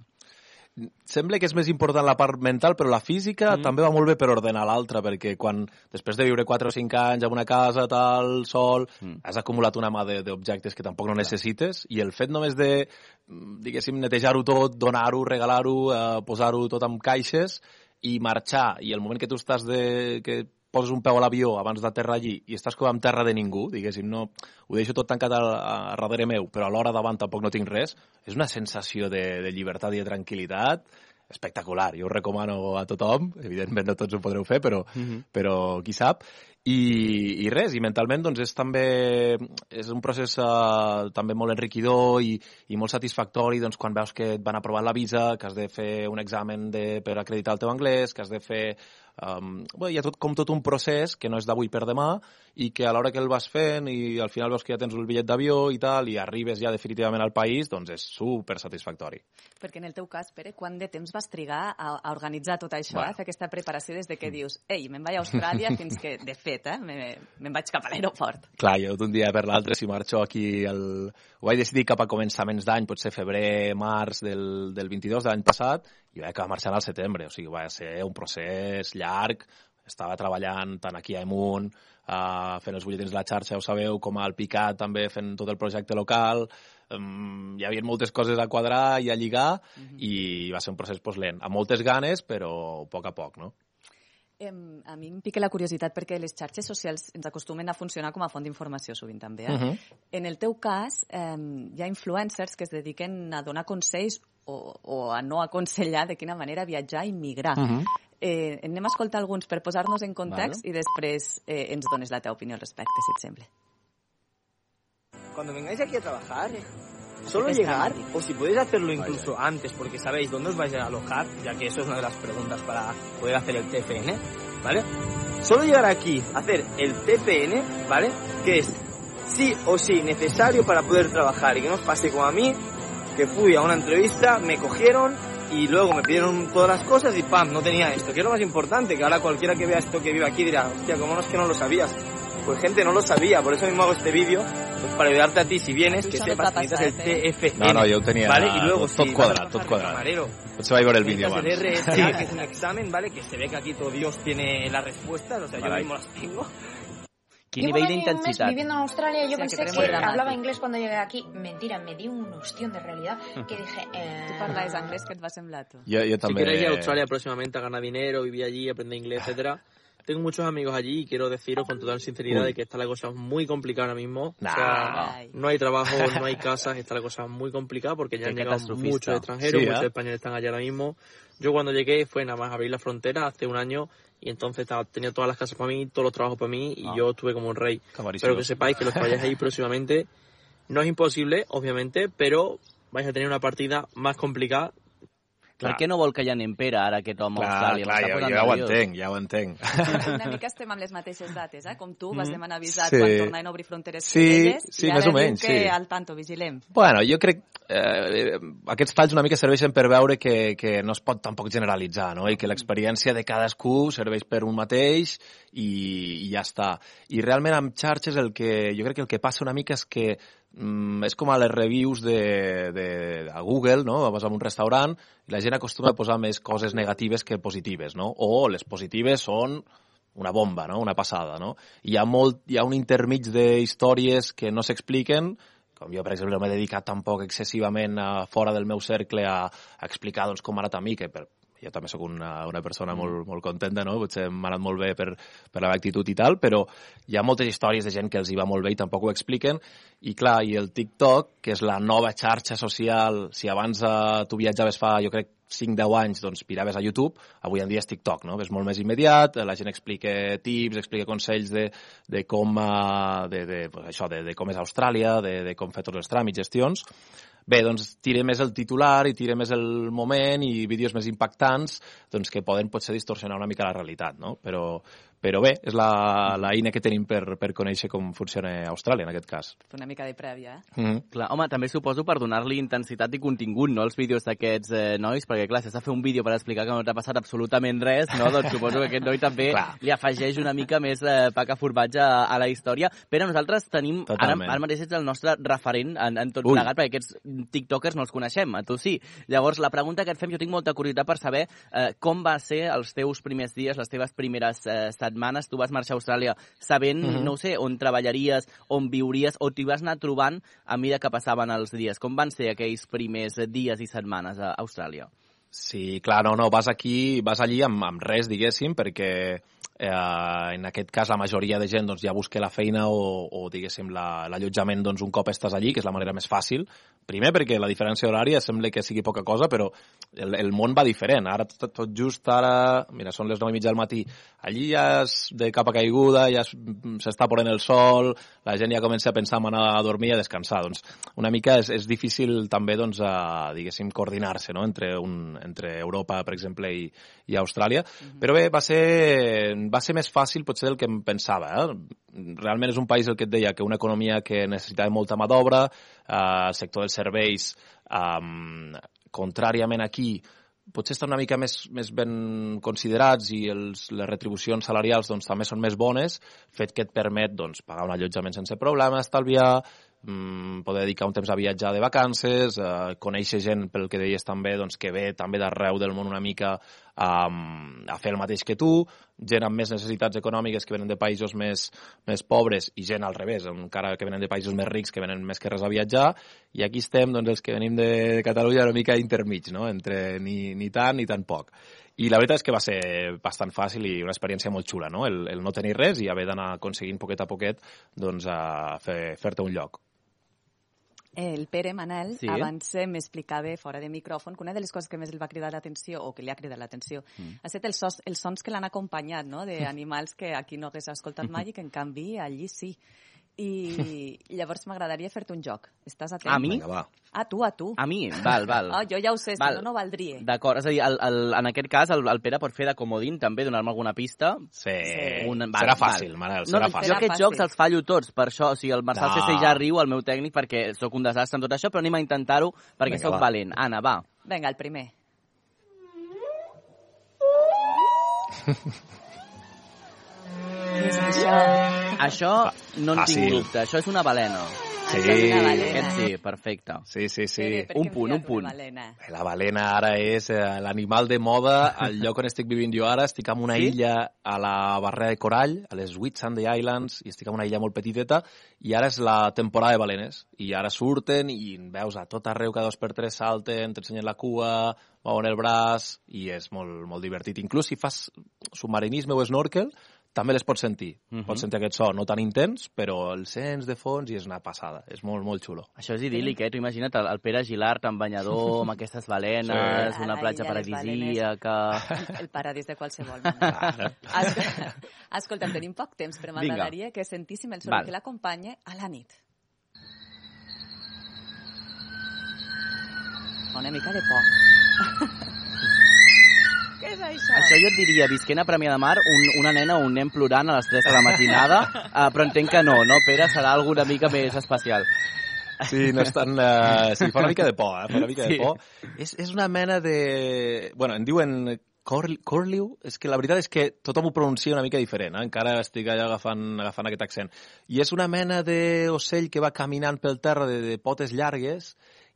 sembla que és més important la part mental, però la física mm. també va molt bé per ordenar l'altra, perquè quan, després de viure 4 o 5 anys en una casa, tal, sol, mm. has acumulat una mà de- d'objectes que tampoc no necessites, i el fet només de, mm, diguéssim, netejar-ho tot, donar-ho, regalar-ho, eh, posar-ho tot en caixes, i marxar, i el moment que tu estàs de... que poses un peu a l'avió abans d'aterrar allí i estàs com en terra de ningú, diguéssim, no, ho deixo tot tancat a, a, a darrere meu, però alhora davant tampoc no tinc res, és una sensació de, de llibertat i de tranquil·litat espectacular. Jo ho recomano a tothom, evidentment no tots ho podreu fer, però, mm -hmm. però qui sap. I, I res, i mentalment doncs és també és un procés uh, també molt enriquidor i, i molt satisfactori doncs, quan veus que et van aprovar la visa, que has de fer un examen de, per acreditar el teu anglès, que has de fer Um, bé, hi ha tot, com tot un procés que no és d'avui per demà i que a l'hora que el vas fent i al final veus que ja tens el bitllet d'avió i tal i arribes ja definitivament al país, doncs és super satisfactori. Perquè en el teu cas, Pere, quant de temps vas trigar a, a organitzar tot això, Bueno. a fer aquesta preparació des de que dius ei, me'n vaig a Austràlia fins que, de fet, eh, me- me'n vaig cap a l'aeroport. Clar, jo d'un dia per l'altre, si marxo aquí... El... Ho vaig decidir cap a començaments d'any, potser febrer, març del, del 22 de l'any passat, i vaig acabar marxant al setembre. O sigui, va ser un procés llarg, estava treballant tant aquí a Emunt, uh, fent els butlletins de la xarxa, ho sabeu, com al Picat també fent tot el projecte local, um, hi havia moltes coses a quadrar i a lligar, i va ser un procés pues, lent, amb moltes ganes, però a poc a poc, no? Em, a mi em pica la curiositat perquè les xarxes socials ens acostumen a funcionar com a font d'informació sovint també. Eh? Mhm. En el teu cas, eh, hi ha influencers que es dediquen a donar consells o, o a no aconsellar de quina manera viatjar i migrar. Mhm. eh, anem a escoltar alguns per posar-nos en context Vale. i després eh, ens dones la teva opinió al respecte, si et sembla. Cuando vengáis aquí a trabajar, solo Está llegar, o si podéis hacerlo incluso antes, porque sabéis dónde os vais a alojar, ya que eso es una de las preguntas para poder hacer el TFN, ¿vale? Solo llegar aquí, hacer el TFN, ¿vale? Que es sí o sí necesario para poder trabajar y que no os pase como a mí, que fui a una entrevista, me cogieron y luego me pidieron todas las cosas y pam, no tenía esto, que es lo más importante, que ahora cualquiera que vea esto que vive aquí dirá, hostia, ¿cómo no es que no lo sabías? Pues gente no lo sabía, por eso mismo hago este vídeo, pues para ayudarte a ti si vienes, que sepas va que necesitas el eh? TFN. No, no, jo ho tenia ¿vale? Y luego tot si quadrat, a tot quadrat. camarero, Potser vaig veure el vídeo necesitas el abans. RSA, que es un examen, ¿vale? Que se ve que aquí todo Dios tiene las respuestas, o sea, yo Carai. mismo las tengo. Quin Llevo nivell un mes viviendo en Australia, yo O sea, que pensé tú que, dramático. hablaba inglés cuando llegué aquí. Mentira, me di un ostión de realidad que dije... Eh... Tu parlaves anglès, què et va semblar, tu? Jo, jo Si també... queréis ir a Australia próximamente a ganar dinero, vivir allí, aprender inglés, etcétera. Tengo muchos amigos allí y quiero deciros con total sinceridad Uy. de que está la cosa muy complicada ahora mismo. Nah. O sea, no hay trabajo, no hay casas, está la cosa muy complicada porque ya han llegado muchos extranjeros, Sí, muchos ¿eh? españoles están allá ahora mismo. Yo cuando llegué fue nada más abrir la frontera hace un año y entonces estaba, tenía todas las casas para mí, todos los trabajos para mí y Ah. yo estuve como un rey. Pero que sepáis que los que vayáis ahí próximamente no es imposible, obviamente, pero vais a tener una partida más complicada Per què no vol que hi anem, Pere, ara aquest home a Clar, Austràlia? clar, jo ja ho entenc, ja ho entenc. Una mica estem amb les mateixes dates, eh? Com tu vas Mm. demanar visat Sí. quan tornaven a obrir fronteres Sí, elles, sí, i ara més o menys, que sí. al tanto, vigilem. Bueno, jo crec eh, aquests falls una mica serveixen per veure que, que no es pot tampoc generalitzar, no? I que l'experiència de cadascú serveix per un mateix i, i ja està. I realment amb xarxes el que, jo crec que el que passa una mica és que mm, és com a les reviews de, de, a Google, no? Vas a un restaurant i la gent acostuma a posar més coses negatives que positives, no? O les positives són una bomba, no? una passada. No? Hi, ha molt, hi ha un intermig d'històries que no s'expliquen, com jo, per exemple, no m'he dedicat tampoc excessivament a, fora del meu cercle a, a explicar doncs, com anat a mi, que per, jo també sóc una, una persona molt, molt contenta, no? potser m'ha anat molt bé per, per la meva actitud i tal, però hi ha moltes històries de gent que els hi va molt bé i tampoc ho expliquen, i clar, i el TikTok, que és la nova xarxa social, si abans eh, tu viatjaves fa, jo crec, 5-10 anys, doncs miraves a YouTube, avui en dia és TikTok, no? És molt més immediat, la gent explica tips, explica consells de, de com, eh, de, de, pues això, de, de com és Austràlia, de, de com fer tots els tràmits, gestions. Bé, doncs tira més el titular i tira més el moment i vídeos més impactants doncs, que poden potser distorsionar una mica la realitat, no? Però, Però bé, és la, la eina que tenim per, per conèixer com funciona Austràlia, en aquest cas. Una mica de prèvia, eh? Mm -hmm. Clar, home, també suposo per donar-li intensitat i contingut, no?, als vídeos d'aquests eh, nois, perquè, clar, si has de fer un vídeo per explicar que no t'ha passat absolutament res, no?, doncs suposo que aquest noi també Clar. li afegeix una mica més eh, paca formatge a, a la història. Però nosaltres tenim... Ara, Totalment. ara mateix ets el nostre referent en, en tot Ui. plegat, perquè aquests tiktokers no els coneixem, a tu sí. Llavors, la pregunta que et fem, jo tinc molta curiositat per saber eh, com va ser els teus primers dies, les teves primeres eh, setmanes. Tu vas marxar a Austràlia sabent, Mhm. no ho sé, on treballaries, on viuries, o t'hi vas anar trobant a mesura que passaven els dies. Com van ser aquells primers dies i setmanes a Austràlia? Sí, clar, no, no, vas aquí, vas allí amb, amb res, diguéssim, perquè eh, en aquest cas la majoria de gent doncs, ja busca la feina o, o diguéssim, la- l'allotjament doncs, un cop estàs allí, que és la manera més fàcil. Primer perquè la diferència horària sembla que sigui poca cosa, però el, el món va diferent. Ara, tot, tot just ara, mira, són les 9 i mitja del matí, allí ja és de capa caiguda, ja es- s'està ponent el sol, la gent ja comença a pensar en anar a dormir i a descansar. Doncs una mica és, és difícil també, doncs, a, diguéssim, coordinar-se no? entre, un, entre Europa, per exemple, i, i Austràlia. Però bé, va ser, va ser més fàcil potser del que em pensava. Eh? Realment és un país, el que et deia, que una economia que necessitava molta mà d'obra, eh, el sector dels serveis, eh, contràriament aquí, potser estan una mica més, més ben considerats i els, les retribucions salarials doncs, també són més bones, fet que et permet doncs, pagar un allotjament sense problema, estalviar, mm, poder dedicar un temps a viatjar de vacances, eh, conèixer gent, pel que deies també, doncs, que ve també d'arreu del món una mica um, a fer el mateix que tu, gent amb més necessitats econòmiques que venen de països més, més pobres i gent al revés, encara que venen de països més rics que venen més que res a viatjar, i aquí estem doncs, els que venim de, Catalunya una mica intermig, no? entre ni, ni tant ni tan poc. I la veritat és que va ser bastant fàcil i una experiència molt xula, no? El, el no tenir res i haver d'anar aconseguint poquet a poquet doncs, a fer- fer-te un lloc. El Pere Manel Sí. abans eh, m'explicava fora de micròfon que una de les coses que més el va cridar l'atenció, o que li ha cridat l'atenció, Mm. ha estat els, sos, els sons que l'han acompanyat, no?, d'animals que aquí no hagués escoltat mai i que, en canvi, allí sí. I llavors m'agradaria fer-te un joc. Estàs atent? A mi? Vinga, va. A tu, a tu. A mi? Val, val. Oh, jo ja ho sé, Val. si no, no valdria. D'acord, és a dir, el, el, en aquest cas el, el Pere pot fer de comodín també, donar-me alguna pista. Sí, Un, serà fàcil, Manel, serà no, fàcil. Jo aquests jocs els fallo tots, per això, o sigui, el Marçal No. CC ja riu, el meu tècnic, perquè sóc un desastre en tot això, però anem a intentar-ho perquè Vinga, sóc va. valent. Anna, va. Vinga, el primer. És això? Això no en tinc dubte, això és una balena. Sí. Això és una balena. Aquest sí, perfecte. Sí, sí, sí. Pere, Un punt, un punt. balena? La balena ara és eh, l'animal de moda al lloc on estic vivint jo ara. Estic en una Sí? illa a la barrera de corall, a les Whitsunday Islands, i estic en una illa molt petiteta, i ara és la temporada de balenes. I ara surten i veus a tot arreu, cada dos per tres salten, t'ensenyen la cua, mouen el braç, i és molt, molt divertit. Inclús si fas submarinisme o snorkel, també les pots sentir. Mhm. Pots sentir aquest so, no tan intens, però el sents de fons i és una passada. És molt, molt xulo. Això és idíl·lic, eh? Tu imagina't el, el Pere Gilart amb banyador, amb aquestes balenes, Sí. una platja paradisíaca... El paradís de qualsevol manera. Es- Escolta, tenim poc temps, però m'agradaria que sentíssim el soroll que l'acompanya a la nit. Una mica de por. És això? Això jo et diria, visquent a Premià de Mar, un, una nena o un nen plorant a les 3 de la matinada, uh, però entenc que no, no, Pere? Serà alguna mica més especial. Sí, no és tan... Uh, sí, fa una mica de por, eh? Fa una mica Sí. de por. És, és una mena de... Bueno, en diuen Cor Corliu, és que la veritat és que tothom ho pronuncia una mica diferent, eh? encara estic allà agafant, agafant aquest accent. I és una mena d'ocell que va caminant pel terra de, de potes llargues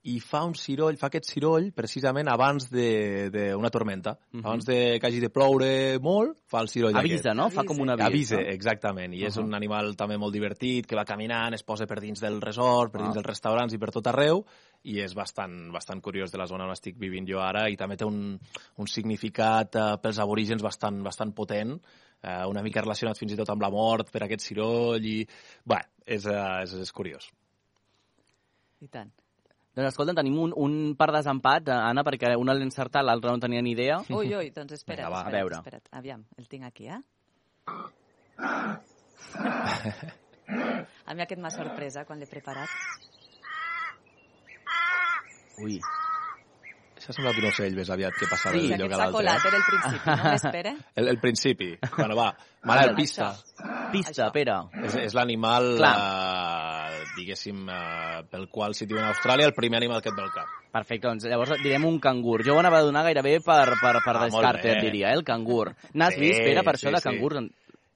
i fa un ciroll, fa aquest ciroll precisament abans d'una tormenta. Mhm. Abans de que hagi de ploure molt, fa el ciroll Avisa, aquest. no? Fa com un avís, Avisa, no? exactament. I és Ahà. un animal també molt divertit, que va caminant, es posa per dins del resort, per dins Ah. dels restaurants i per tot arreu, i és bastant, bastant curiós de la zona on estic vivint jo ara, i també té un, un significat eh, pels aborígens bastant, bastant potent, eh, una mica relacionat fins i tot amb la mort per aquest ciroll, i... Bé, és, eh, és, és curiós. I tant. Doncs escolta, tenim un, un par desempat, eh, Anna, perquè una l'ha encertat, l'altra no tenia ni idea. Ui, ui, doncs espera't, Vinga, va. espera't, A veure. espera't. Aviam, el tinc aquí, eh? A mi aquest m'ha sorpresa quan l'he preparat. Ui. Això sembla un ocell més aviat que passava Sí, aquest que s'ha l'altre. colat, eh? era el principi, no? M'espera? El, el principi. Bueno, va. Manel, pista. Pista, Pere. És, és l'animal, Clar. eh, diguéssim, eh, pel qual si diuen Austràlia, el primer animal que et ve al cap. Perfecte, doncs llavors direm un cangur. Jo ho anava a donar gairebé per, per, per Ah, descarte, et diria, eh, el cangur. N'has Sí, vist, Pere, per això sí, de sí. cangurs?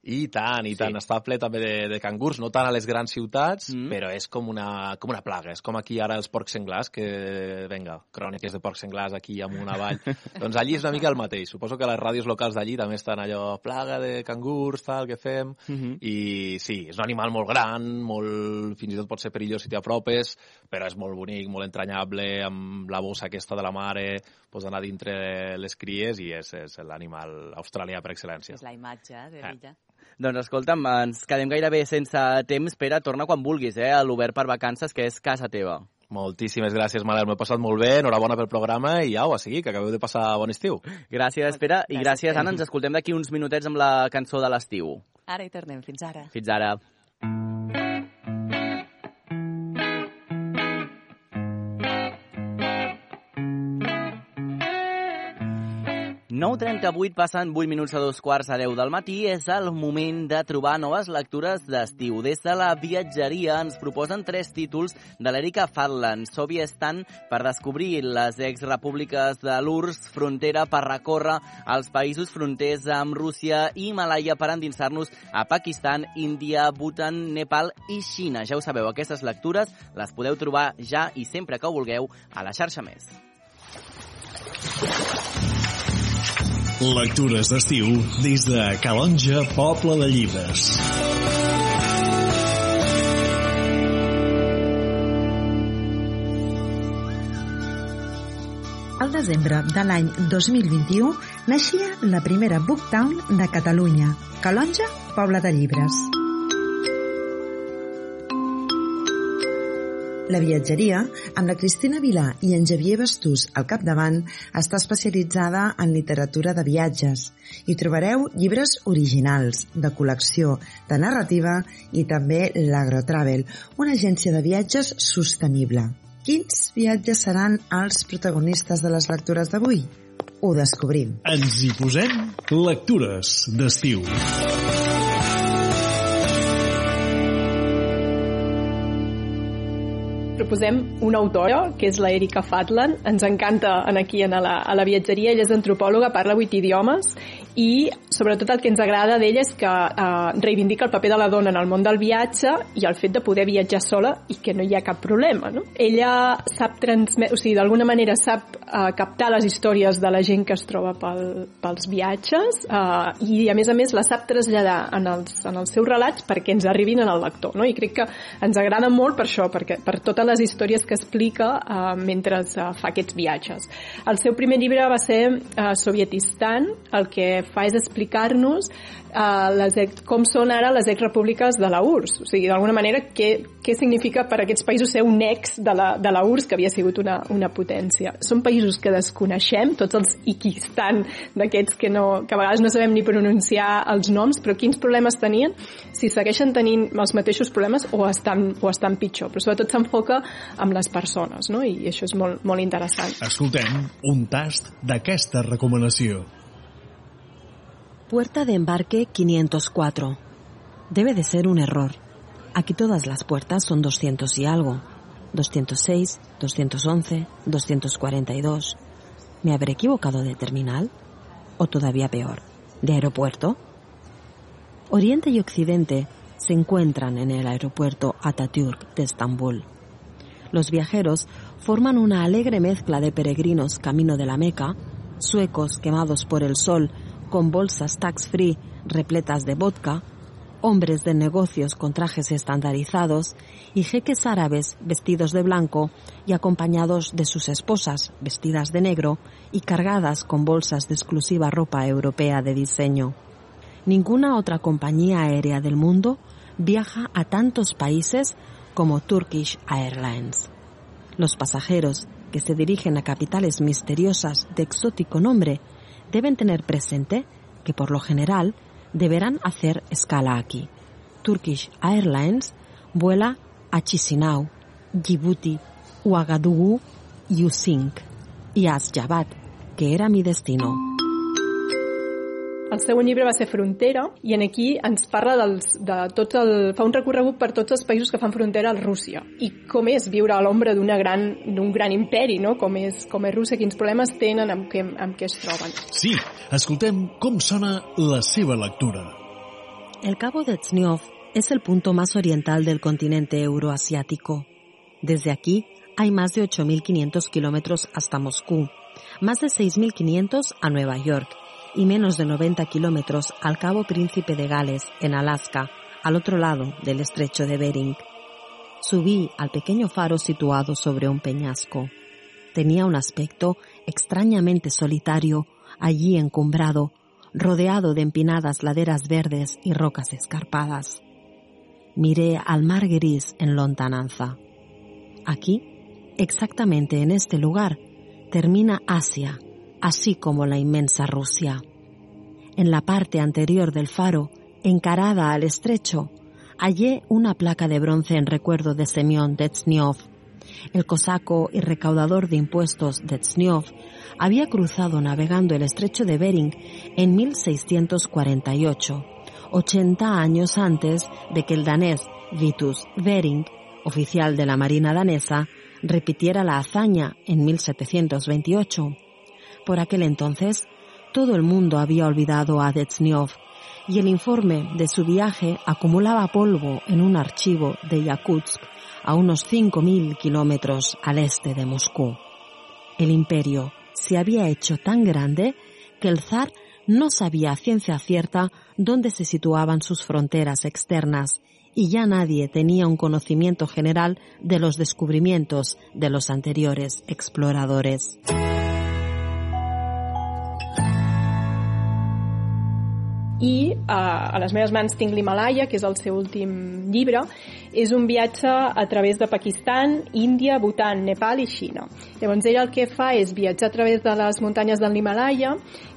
I tant, i tant. Està ple també de, de cangurs, no tant a les grans ciutats, Mm. però és com una, com una plaga. És com aquí ara els porcs senglars, que, venga, cròniques de porcs senglars aquí amunt avall. doncs allí és una mica el mateix. Suposo que les ràdios locals d'allí també estan allò, plaga de cangurs, tal, que fem. Mhm. I sí, és un animal molt gran, molt, fins i tot pot ser perillós si t'hi apropes, però és molt bonic, molt entranyable, amb la bossa aquesta de la mare, pots anar dintre les cries i és, és l'animal australià per excel·lència. És la imatge eh, de Ah. l'illa. Doncs escolta'm, ens quedem gairebé sense temps. Pere, torna quan vulguis, eh, a l'Obert per Vacances, que és casa teva. Moltíssimes gràcies, Manel. M'ho he passat molt bé. Enhorabona pel programa i au, a seguir, que acabeu de passar bon estiu. Gràcies, Pere, i Gràcies, gràcies. Anna. Ens escoltem d'aquí uns minutets amb la cançó de l'estiu. Ara hi tornem, fins ara. Fins ara. 9.38 passen 8 minuts a dos quarts a 10 del matí. És el moment de trobar noves lectures d'estiu. Des de la viatgeria ens proposen tres títols de l'Erika Fatland. Soviestan per descobrir les exrepúbliques de l'URSS, Frontera per recórrer els països fronters amb Rússia i Malàia per endinsar-nos a Pakistan, Índia, Bhutan, Nepal i Xina. Ja ho sabeu, aquestes lectures les podeu trobar ja i sempre que ho vulgueu a la xarxa més. Lectures d'estiu des de Calonja, Poble de Llibres. Al desembre de l'any 2021 naixia la primera Booktown de Catalunya, Calonja, Poble de Llibres. La viatgeria, amb la Cristina Vilà i en Xavier Bastús al capdavant, està especialitzada en literatura de viatges. Hi trobareu llibres originals, de col·lecció, de narrativa i també l'Agrotravel, una agència de viatges sostenible. Quins viatges seran els protagonistes de les lectures d'avui? Ho descobrim. Ens hi posem lectures d'estiu. Proposem una autora, que és la Erika Fatland. Ens encanta en aquí en a la, a la viatgeria. Ella és antropòloga, parla vuit idiomes i sobretot el que ens agrada d'ella és que eh, reivindica el paper de la dona en el món del viatge i el fet de poder viatjar sola i que no hi ha cap problema. No? Ella sap transmetre, o sigui, d'alguna manera sap eh, captar les històries de la gent que es troba pel, pels viatges eh, i a més a més la sap traslladar en els, en els seus relats perquè ens arribin al lector. No? I crec que ens agrada molt per això, perquè, per totes les històries que explica uh, mentre uh, fa aquests viatges. El seu primer llibre va ser uh, Sovietistan, el que fa és explicar-nos uh, les com són ara les exrepúbliques de la URSS. O sigui, d'alguna manera, què, què significa per a aquests països ser un ex de la, de la URSS, que havia sigut una, una potència. Són països que desconeixem, tots els Ikistan d'aquests que, no, que a vegades no sabem ni pronunciar els noms, però quins problemes tenien, si segueixen tenint els mateixos problemes o estan, o estan pitjor. Però sobretot s'enfoca amb les persones, no? i això és molt, molt interessant. Escoltem un tast d'aquesta recomanació. Puerta de embarque 504. Debe de ser un error. Aquí todas las puertas son 200 y algo. 206, 211, 242. ¿Me habré equivocado de terminal? ¿O todavía peor, de aeropuerto? Oriente y Occidente se encuentran en el aeropuerto Atatürk de Estambul. Los viajeros forman una alegre mezcla de peregrinos camino de la Meca, suecos quemados por el sol con bolsas tax-free repletas de vodka, hombres de negocios con trajes estandarizados y jeques árabes vestidos de blanco y acompañados de sus esposas vestidas de negro y cargadas con bolsas de exclusiva ropa europea de diseño. Ninguna otra compañía aérea del mundo viaja a tantos países como Turkish Airlines. Los pasajeros que se dirigen a capitales misteriosas de exótico nombre deben tener presente que por lo general deberán hacer escala aquí. Turkish Airlines vuela a Chisinau, Djibouti, Ouagadougou Usink. y Asjabat, que era mi destino. El següent llibre va ser Frontera i en aquí ens parla dels, de tots el, fa un recorregut per tots els països que fan frontera a Rússia i com és viure a l'ombra d'un gran, d'un gran imperi, no? com, és, com és Rússia, quins problemes tenen, amb què, amb què es troben. Sí, escoltem com sona la seva lectura. El Cabo de Tsniov es el punto más oriental del continente euroasiático. Desde aquí hay más de 8.500 kilómetros hasta Moscú, más de 6.500 a Nueva York y menos de 90 kilómetros al Cabo Príncipe de Gales, en Alaska, al otro lado del estrecho de Bering. Subí al pequeño faro situado sobre un peñasco. Tenía un aspecto extrañamente solitario, allí encumbrado, rodeado de empinadas laderas verdes y rocas escarpadas. Miré al mar gris en lontananza. Aquí, exactamente en este lugar, termina Asia, así como la inmensa Rusia. En la parte anterior del faro, encarada al estrecho, hallé una placa de bronce en recuerdo de Semyon Detsniov. El cosaco y recaudador de impuestos Detsniov había cruzado navegando el estrecho de Bering en 1648, 80 años antes de que el danés Vitus Bering, oficial de la Marina danesa, repitiera la hazaña en 1728. Por aquel entonces, todo el mundo había olvidado a Detsniov y el informe de su viaje acumulaba polvo en un archivo de Yakutsk a unos 5.000 kilómetros al este de Moscú. El imperio se había hecho tan grande que el zar no sabía a ciencia cierta dónde se situaban sus fronteras externas y ya nadie tenía un conocimiento general de los descubrimientos de los anteriores exploradores. I uh, a les meves mans tinc l'Himalaya, que és el seu últim llibre. És un viatge a través de Pakistan, Índia, Bhutan, Nepal i Xina. Llavors ell el que fa és viatjar a través de les muntanyes de l'Himalaya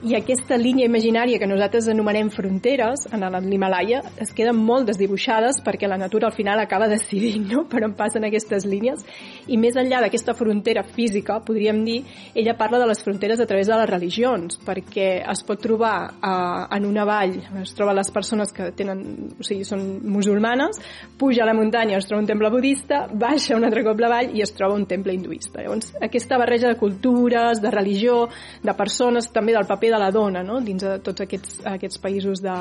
i aquesta línia imaginària que nosaltres anomenem fronteres en l'Himalaya es queden molt desdibuixades perquè la natura al final acaba decidint no? per on passen aquestes línies i més enllà d'aquesta frontera física, podríem dir, ella parla de les fronteres a través de les religions perquè es pot trobar uh, en una vall es troba les persones que tenen, o sigui, són musulmanes, puja a la muntanya, es troba un temple budista, baixa un altre cop la vall i es troba un temple hinduista. Llavors, aquesta barreja de cultures, de religió, de persones, també del paper de la dona, no? dins de tots aquests, aquests països de,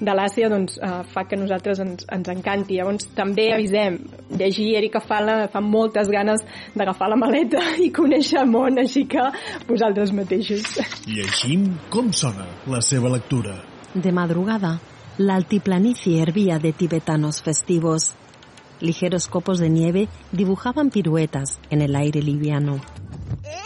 de l'Àsia, doncs, eh, fa que nosaltres ens, ens encanti. Llavors, també avisem, llegir Erika Fala fa moltes ganes d'agafar la maleta i conèixer el món, així que vosaltres mateixos. Així, com sona la seva lectura? De madrugada, la altiplanicie hervía de tibetanos festivos. Ligeros copos de nieve dibujaban piruetas en el aire liviano.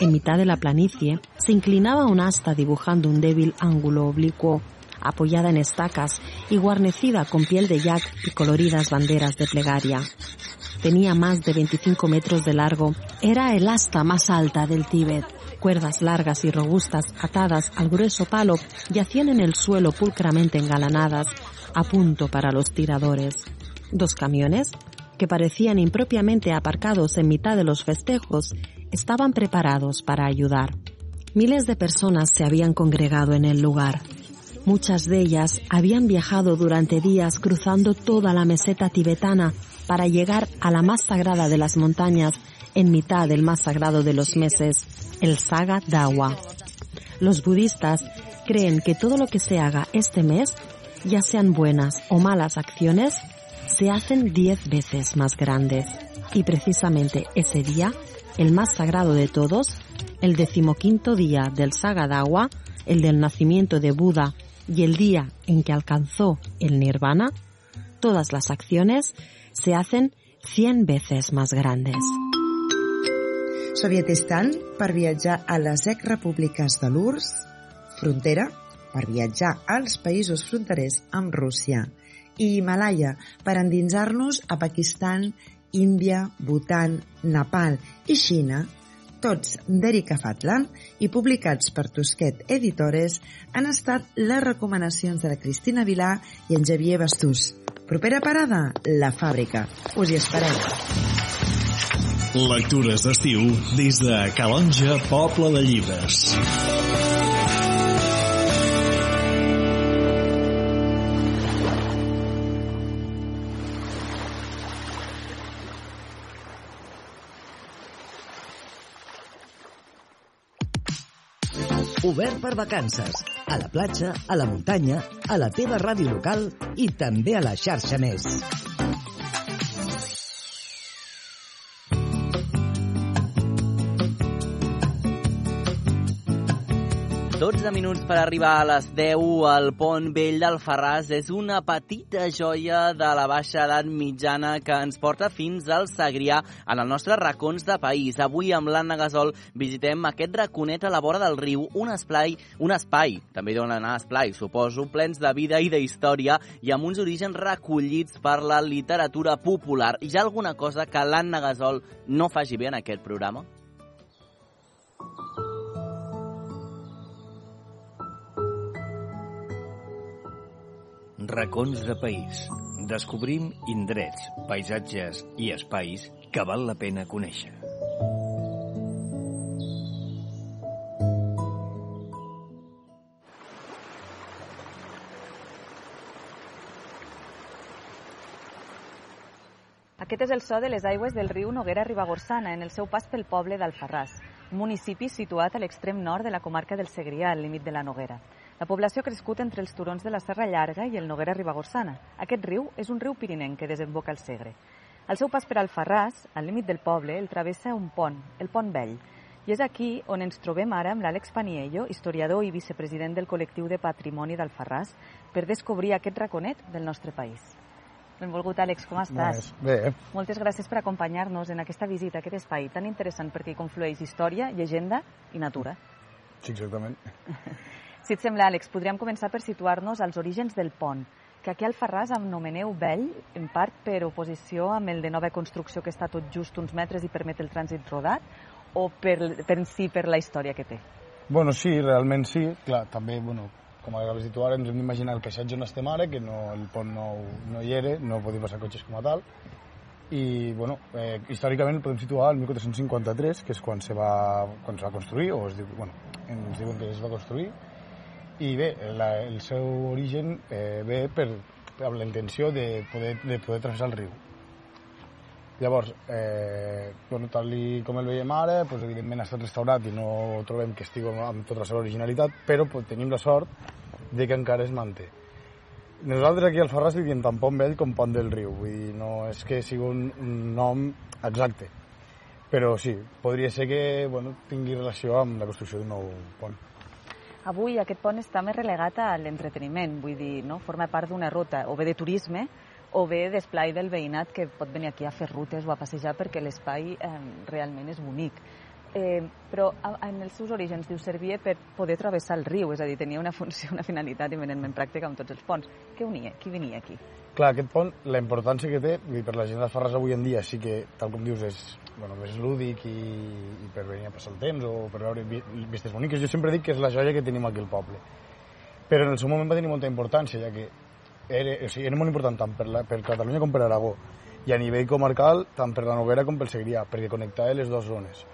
En mitad de la planicie se inclinaba un asta dibujando un débil ángulo oblicuo, apoyada en estacas y guarnecida con piel de yak y coloridas banderas de plegaria. Tenía más de 25 metros de largo. Era el asta más alta del Tíbet. Cuerdas largas y robustas atadas al grueso palo yacían en el suelo pulcramente engalanadas, a punto para los tiradores. Dos camiones, que parecían impropiamente aparcados en mitad de los festejos, estaban preparados para ayudar. Miles de personas se habían congregado en el lugar. Muchas de ellas habían viajado durante días cruzando toda la meseta tibetana para llegar a la más sagrada de las montañas en mitad del más sagrado de los meses, el Saga Dawa. Los budistas creen que todo lo que se haga este mes, ya sean buenas o malas acciones, se hacen diez veces más grandes. Y precisamente ese día, el más sagrado de todos, el decimoquinto día del Saga Dawa, el del nacimiento de Buda y el día en que alcanzó el nirvana, todas las acciones se hacen cien veces más grandes. Sovietistan per viatjar a les ex-repúbliques de l'URSS, Frontera per viatjar als països fronterers amb Rússia i Himalaya per endinsar-nos a Pakistan, Índia, Bhutan, Nepal i Xina, tots d'Erika Fatland i publicats per Tusquet Editores, han estat les recomanacions de la Cristina Vilà i en Xavier Bastús. Propera parada, La Fàbrica. Us hi esperem. Lectures d'estiu des de Calonja, Poble de Llibres. Obert per vacances. A la platja, a la muntanya, a la teva ràdio local i també a la xarxa més. 12 minuts per arribar a les 10 al pont vell d'Alfarràs és una petita joia de la baixa edat mitjana que ens porta fins al Segrià en els nostres racons de país. Avui amb l'Anna Gasol visitem aquest raconet a la vora del riu, un esplai, un espai, també dona anar esplai, suposo, plens de vida i de història i amb uns orígens recollits per la literatura popular. Hi ha alguna cosa que l'Anna Gasol no faci bé en aquest programa? Racons de país. Descobrim indrets, paisatges i espais que val la pena conèixer. Aquest és el so de les aigües del riu Noguera Ribagorsana en el seu pas pel poble d'Alfarràs, un municipi situat a l'extrem nord de la comarca del Segrià, al límit de la Noguera. La població ha crescut entre els turons de la Serra Llarga i el Noguera Ribagorsana. Aquest riu és un riu pirinenc que desemboca al Segre. Al seu pas per Alfarràs, al límit del poble, el travessa un pont, el Pont Vell. I és aquí on ens trobem ara amb l'Àlex Paniello, historiador i vicepresident del col·lectiu de patrimoni d'Alfarràs, per descobrir aquest raconet del nostre país. Benvolgut, Àlex, com estàs? Bé. Moltes gràcies per acompanyar-nos en aquesta visita a aquest espai tan interessant perquè hi conflueix història, llegenda i natura. Sí, exactament. Si et sembla, Àlex, podríem començar per situar-nos als orígens del pont, que aquí al Farràs anomeneu vell, en part per oposició amb el de nova construcció que està tot just uns metres i permet el trànsit rodat, o per, per si per la història que té? Bueno, sí, realment sí. Clar, també, bueno, com acabes de dir ara, ens hem d'imaginar el paisatge on estem ara, que no, el pont no, no hi era, no podia passar cotxes com a tal, i bueno, eh, històricament el podem situar al 1453, que és quan se va, quan se va construir, o es diu, bueno, ens diuen que es va construir, i bé, la, el seu origen eh, ve per, amb la intenció de poder, de poder travessar el riu. Llavors, eh, bueno, tal com el veiem ara, pues, evidentment ha estat restaurat i no trobem que estigui amb tota la seva originalitat, però pues, tenim la sort de que encara es manté. Nosaltres aquí al Farràs li diem tant pont vell com pont del riu, vull dir, no és que sigui un, un nom exacte, però sí, podria ser que bueno, tingui relació amb la construcció d'un nou pont. Avui aquest pont està més relegat a l'entreteniment, vull dir, no? forma part d'una ruta, o bé de turisme, o bé d'esplai del veïnat que pot venir aquí a fer rutes o a passejar perquè l'espai eh, realment és bonic. Eh, però en els seus orígens diu servia per poder travessar el riu, és a dir, tenia una funció, una finalitat eminentment pràctica amb tots els ponts. Què unia? Qui venia aquí? Clar, aquest pont, la importància que té, per la gent de Farràs avui en dia sí que, tal com dius, és bueno, més lúdic i, i per venir a passar el temps o per veure vi- vistes boniques. Jo sempre dic que és la joia que tenim aquí al poble. Però en el seu moment va tenir molta importància, ja que era, o sigui, era molt important tant per, la, per Catalunya com per Aragó i a nivell comarcal tant per la Noguera com pel Segrià, perquè connectava les dues zones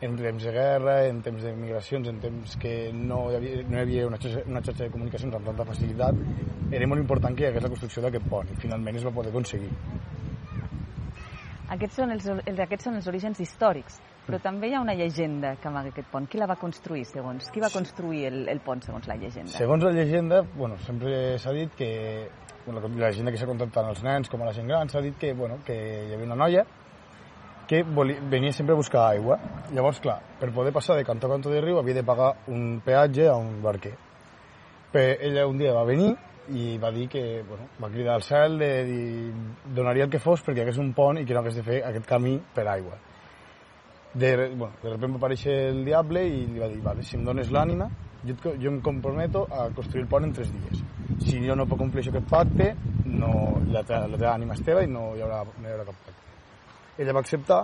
en temps de guerra, en temps de migracions, en temps que no hi havia, no hi havia una, xarxa, una xarxa de comunicacions amb tanta facilitat, era molt important que hi hagués la construcció d'aquest pont i finalment es va poder aconseguir. Aquests són els, aquests són els orígens històrics, però també hi ha una llegenda que amaga aquest pont. Qui la va construir, segons? Qui va construir el, el pont, segons la llegenda? Segons la llegenda, bueno, sempre s'ha dit que bueno, la llegenda que s'ha contat tant als nens com a la gent gran s'ha dit que, bueno, que hi havia una noia que volia, venia sempre a buscar aigua. Llavors, clar, per poder passar de cantó a cantó de riu havia de pagar un peatge a un barquer. Però ella un dia va venir i va dir que, bueno, va cridar al cel de dir, donaria el que fos perquè hagués un pont i que no hagués de fer aquest camí per aigua. De, bueno, de repente va aparèixer el diable i li va dir, vale, si em dones l'ànima, jo, jo em comprometo a construir el pont en tres dies. Si jo no puc complir aquest pacte, no, la, teva, la teva ànima és teva i no hi haurà, no hi haurà cap pacte. Ella va acceptar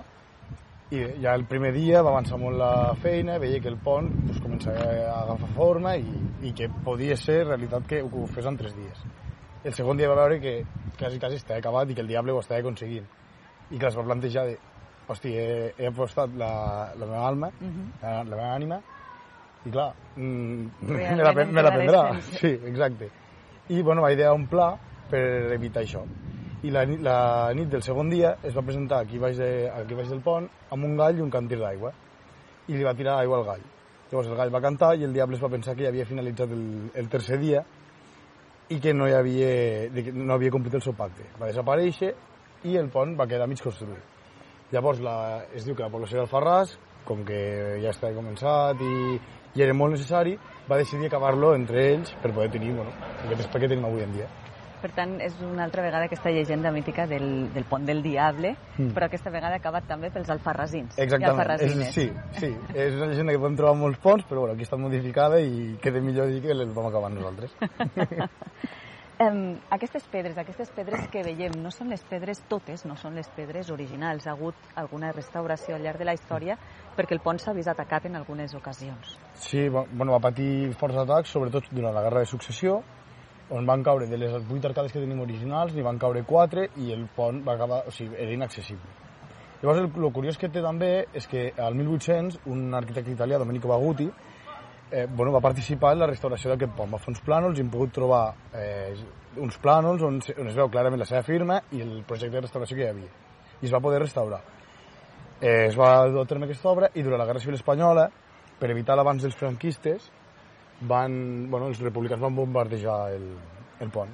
i ja el primer dia va avançar molt la feina, veia que el pont pues, començava a agafar forma i, i que podia ser realitat que ho fes en tres dies. El segon dia va veure que quasi, quasi estava acabat i que el diable ho estava aconseguint. I que es va plantejar de, hosti, he, he apostat la, la meva alma, Mhm. la, la meva ànima, i clar, mm, me la, me la en prendrà. Sí, exacte. I, bueno, va idear un pla per evitar això. I la, nit- la nit del segon dia es va presentar aquí baix, de, aquí baix del pont amb un gall i un cantir d'aigua. I li va tirar aigua al gall. Llavors el gall va cantar i el diable es va pensar que ja havia finalitzat el, el tercer dia i que no, hi havia, no havia complit el seu pacte. Va desaparèixer i el pont va quedar mig construït. Llavors la, es diu que la població d'Alfarràs, com que ja estava començat i, i era molt necessari, va decidir acabar-lo entre ells per poder tenir bueno, aquest espai que tenim avui en dia. Per tant, és una altra vegada aquesta llegenda mítica del, del pont del diable, Mm. però aquesta vegada acabat també pels alfarrasins. Exactament. És, sí, sí. És una llegenda que podem trobar molts ponts, però bueno, aquí està modificada i queda millor dir que les vam acabar nosaltres. Em, aquestes pedres, aquestes pedres que veiem, no són les pedres totes, no són les pedres originals. Ha hagut alguna restauració al llarg de la història perquè el pont s'ha vist atacat en algunes ocasions. Sí, bu- bueno, va patir forts atacs, sobretot durant la Guerra de Successió, on van caure de les vuit arcades que tenim originals, n'hi van caure quatre i el pont va acabar, o sigui, era inaccessible. Llavors, el, el curiós que té també és que al 1800 un arquitecte italià, Domenico Baguti, eh, bueno, va participar en la restauració d'aquest pont. Va fer uns plànols i hem pogut trobar eh, uns plànols on, on es veu clarament la seva firma i el projecte de restauració que hi havia. I es va poder restaurar. Eh, es va dur a terme aquesta obra i durant la Guerra Civil Espanyola, per evitar l'abans dels franquistes, van, bueno, els republicans van bombardejar el, el pont.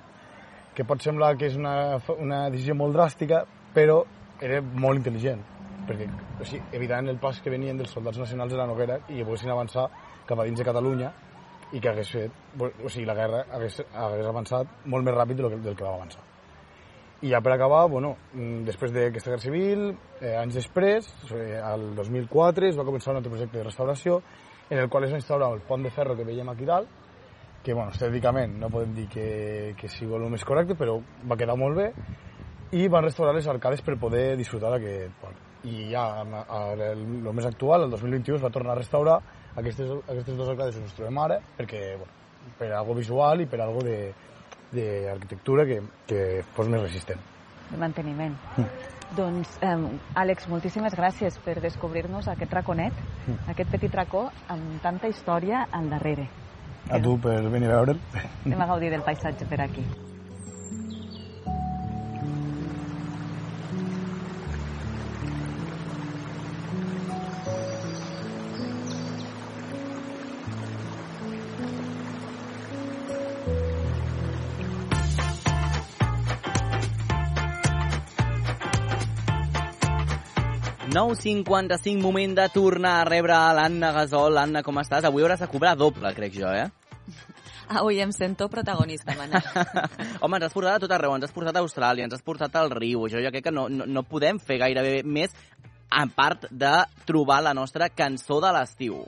Que pot semblar que és una, una decisió molt dràstica, però era molt intel·ligent, perquè o sigui, evitaven el pas que venien dels soldats nacionals de la Noguera i que poguessin avançar cap a dins de Catalunya i que hagués fet, o sigui, la guerra hagués, hagués avançat molt més ràpid del que, del que va avançar. I ja per acabar, bueno, després d'aquesta guerra civil, eh, anys després, eh, al 2004, es va començar un altre projecte de restauració en el qual es va instaurar el pont de ferro que veiem aquí dalt, que, bueno, estèticament no podem dir que, que sigui el més correcte, però va quedar molt bé, i van restaurar les arcades per poder disfrutar d'aquest pont. I ja, el, el més actual, el 2021, es va tornar a restaurar aquestes, aquestes dues arcades on ens trobem ara, perquè, bueno, per algo visual i per algo de, d'arquitectura que, que fos més resistent. de manteniment. Doncs, eh, Àlex, moltíssimes gràcies per descobrir-nos aquest raconet, aquest petit racó amb tanta història al darrere. A tu per venir a veure'l. Anem a gaudir del paisatge per aquí. 9.55, moment de tornar a rebre l'Anna Gasol. Anna, com estàs? Avui hauràs de cobrar doble, crec jo, eh? Avui em sento protagonista, Manel. Home, ens has portat a tot arreu, ens has portat a Austràlia, ens has portat al riu, jo crec que no, no, no podem fer gairebé més a part de trobar la nostra cançó de l'estiu.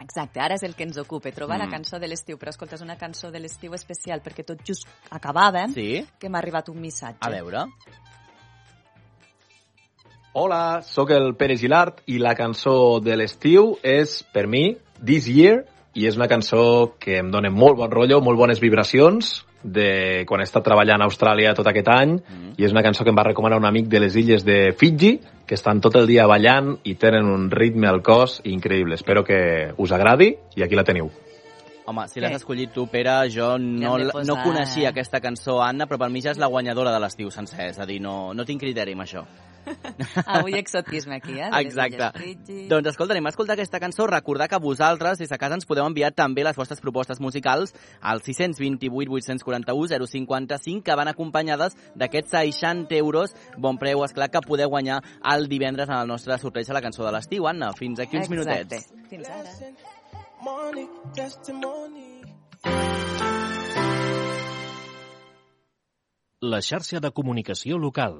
Exacte, ara és el que ens ocupa, trobar Mm. la cançó de l'estiu. Però escolta, és una cançó de l'estiu especial, perquè tot just acabàvem Sí? que m'ha arribat un missatge. A veure. Hola, sóc el Pere Gilart i la cançó de l'estiu és, per mi, This Year, i és una cançó que em dona molt bon rotllo, molt bones vibracions, de quan he estat treballant a Austràlia tot aquest any, mm. i és una cançó que em va recomanar un amic de les illes de Fiji, que estan tot el dia ballant i tenen un ritme al cos increïble. Espero que us agradi, i aquí la teniu. Home, si l'has escollit tu, Pere, jo no, no coneixia aquesta cançó, Anna, però per mi ja és la guanyadora de l'estiu sencer, és a dir, no, no tinc criteri amb això. Avui exotisme aquí, eh? de Exacte. Doncs escolta, anem a escoltar aquesta cançó. Recordar que vosaltres, des de casa, ens podeu enviar també les vostres propostes musicals al 628 841 055, que van acompanyades d'aquests 60 euros, bon preu, esclar, que podeu guanyar el divendres en el nostre sorteig a la cançó de l'estiu. Anna, fins aquí uns Exacte. minutets. Fins ara. La xarxa de comunicació local.